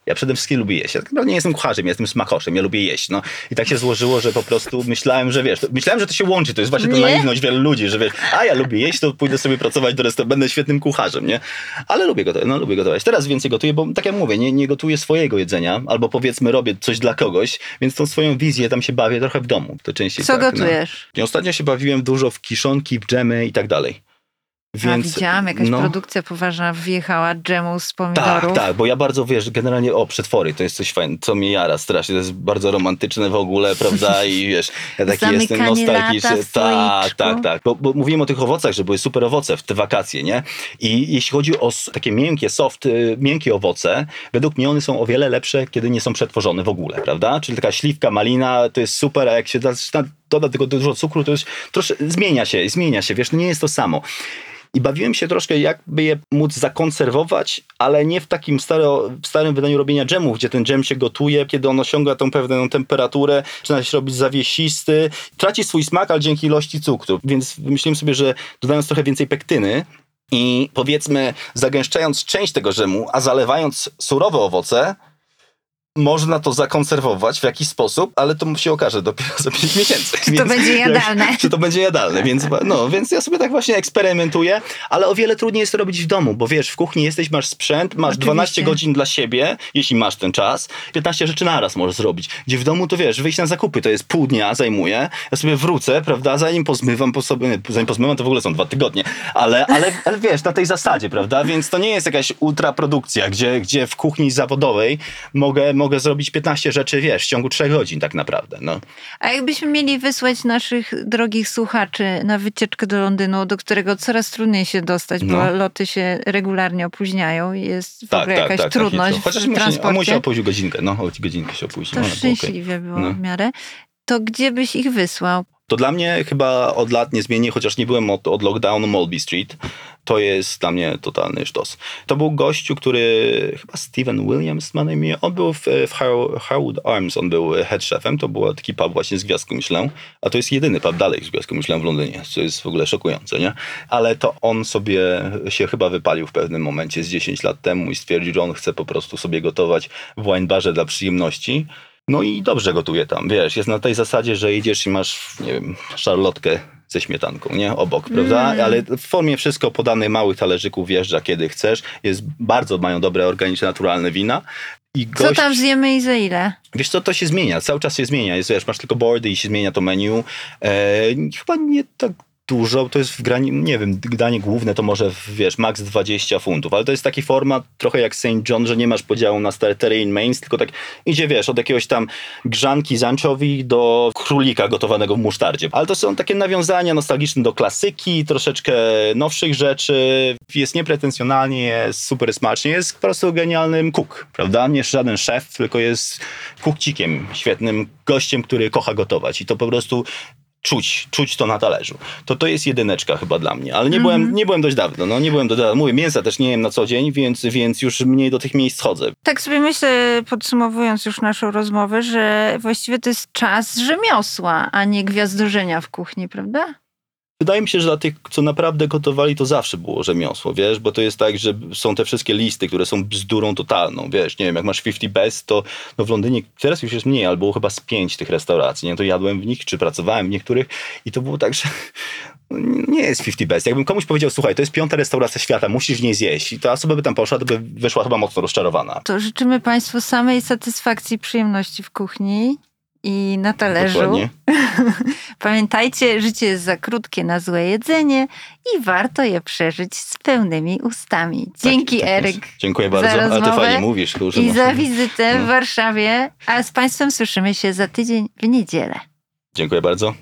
Ja przede wszystkim lubię jeść. Ja tak naprawdę nie jestem kucharzem, ja jestem smakoszem, ja lubię jeść. No. I tak się złożyło, że po prostu myślałem, że wiesz, myślałem, że to się łączy, to jest właśnie ta naiwność wielu ludzi, że wiesz, a ja lubię jeść, to pójdę sobie pracować do restauracji, będę świetnym kucharzem, nie? Ale lubię gotować, no lubię gotować. Teraz więcej gotuję, bo tak jak mówię, nie, nie gotuję swojego jedzenia, albo powiedzmy robię coś dla kogoś, więc tą swoją wizję tam się bawię trochę w domu. To częściej Co tak, gotujesz? No. I Ostatnio się bawiłem dużo w kiszonki, w dżemy i tak dalej. A widziałam, jakaś no. produkcja poważna wjechała dżemu z Tak, pomidorów. tak, bo ja bardzo, wiesz, generalnie, o, przetwory, to jest coś fajnego, co mnie jara strasznie, to jest bardzo romantyczne w ogóle, prawda, [laughs] i wiesz, ja taki jestem nostalgiczny. Tak, tak, tak, bo, bo mówiłem o tych owocach, że były super owoce w te wakacje, nie? I jeśli chodzi o takie miękkie, soft, y, miękkie owoce, według mnie one są o wiele lepsze, kiedy nie są przetworzone w ogóle, prawda? Czyli taka śliwka, malina, to jest super, a jak się zaczyna doda tego dużo cukru, to już troszkę zmienia się, zmienia się, wiesz, no nie jest to samo. I bawiłem się troszkę, jakby je móc zakonserwować, ale nie w takim staro, w starym wydaniu robienia dżemów, gdzie ten dżem się gotuje, kiedy on osiąga tą pewną temperaturę, zaczyna się robić zawiesisty, traci swój smak, ale dzięki ilości cukru. Więc wymyśliłem sobie, że dodając trochę więcej pektyny i powiedzmy zagęszczając część tego dżemu, a zalewając surowe owoce, można to zakonserwować w jakiś sposób, ale to się okaże dopiero za 5 miesięcy. Czy to będzie jadalne? Czy to będzie jadalne, więc, no, więc ja sobie tak właśnie eksperymentuję, ale o wiele trudniej jest to robić w domu, bo wiesz, w kuchni jesteś, masz sprzęt, masz Oczywiście. 12 godzin dla siebie, jeśli masz ten czas, 15 rzeczy naraz możesz zrobić. Gdzie w domu to wiesz, wyjść na zakupy to jest pół dnia zajmuje, ja sobie wrócę, prawda, zanim pozmywam po sobie, zanim pozmywam to w ogóle są dwa tygodnie, ale, ale, ale wiesz, na tej zasadzie, prawda, więc to nie jest jakaś ultraprodukcja, gdzie, gdzie w kuchni zawodowej mogę, mogę zrobić 15 rzeczy, wiesz, w ciągu 3 godzin tak naprawdę. No. A jakbyśmy mieli wysłać naszych drogich słuchaczy na wycieczkę do Londynu, do którego coraz trudniej się dostać, bo No. loty się regularnie opóźniają i jest w Tak, ogóle tak, jakaś tak. trudność tak, Chociaż w musi, transporcie. musi opóźnić godzinkę, no, godzinkę się opóźnił. to szczęśliwie było No. w miarę. To gdzie byś ich wysłał? To dla mnie chyba od lat nie zmieni, chociaż nie byłem od, od lockdownu Molby Street. To jest dla mnie totalny sztos. To był gościu, który chyba Steven Williams ma na imię. On był w, w Harwood Arms, on był head chefem. To był taki pub właśnie z gwiazdką Michelin. A to jest jedyny pub dalej z gwiazdką Michelin w Londynie, co jest w ogóle szokujące, nie? Ale to on sobie się chyba wypalił w pewnym momencie z 10 lat temu i stwierdził, że on chce po prostu sobie gotować w wine barze dla przyjemności. No i dobrze gotuje tam, wiesz, jest na tej zasadzie, że idziesz i masz, nie wiem, szarlotkę ze śmietanką, nie? Obok, prawda? Mm. Ale w formie wszystko podane małych talerzyków, wjeżdża kiedy chcesz. Jest bardzo, mają dobre, organiczne, naturalne wina. I Co gość, tam zjemy i za ile? wiesz co, to się zmienia, cały czas się zmienia. Jest, wiesz, masz tylko boardy i się zmienia to menu. E, chyba nie tak dużo, to jest w grani, nie wiem, danie główne to może, wiesz, max 20 funtów, ale to jest taki format trochę jak St. John, że nie masz podziału na startery i mains, tylko tak idzie, wiesz, od jakiegoś tam grzanki z anczowi do królika gotowanego w musztardzie. Ale to są takie nawiązania nostalgiczne do klasyki, troszeczkę nowszych rzeczy, jest niepretensjonalnie, jest super smacznie, jest po prostu genialnym cook, prawda? Nie żaden szef, tylko jest kukcikiem, świetnym gościem, który kocha gotować i to po prostu czuć, czuć to na talerzu. To to jest jedyneczka chyba dla mnie, ale nie, byłem, nie byłem dość dawno, no nie byłem do dawno. Mówię, mięsa też nie jem na co dzień, więc, więc już mniej do tych miejsc chodzę. Tak sobie myślę, podsumowując już naszą rozmowę, że właściwie to jest czas rzemiosła, a nie gwiazdorzenia w kuchni, prawda? Wydaje mi się, że dla tych, co naprawdę gotowali, to zawsze było rzemiosło, wiesz, bo to jest tak, że są te wszystkie listy, które są bzdurą totalną, wiesz, nie wiem, jak masz 50 best, to no w Londynie teraz już jest mniej, ale było chyba z pięć tych restauracji, nie, to jadłem w nich, czy pracowałem w niektórych i to było tak, że no, nie jest 50 best. Jakbym komuś powiedział, słuchaj, to jest piąta restauracja świata, musisz w niej zjeść. I ta osoba by tam poszła, to by wyszła chyba mocno rozczarowana. To życzymy Państwu samej satysfakcji przyjemności w kuchni i na talerzu. [laughs] Pamiętajcie, życie jest za krótkie na złe jedzenie i warto je przeżyć z pełnymi ustami. Dzięki Tak, tak Eryk jest. Dziękuję za bardzo, ale ty rozmowę fajnie mówisz, kurczę. i za wizytę w No. Warszawie, a z Państwem słyszymy się za tydzień w niedzielę. Dziękuję bardzo.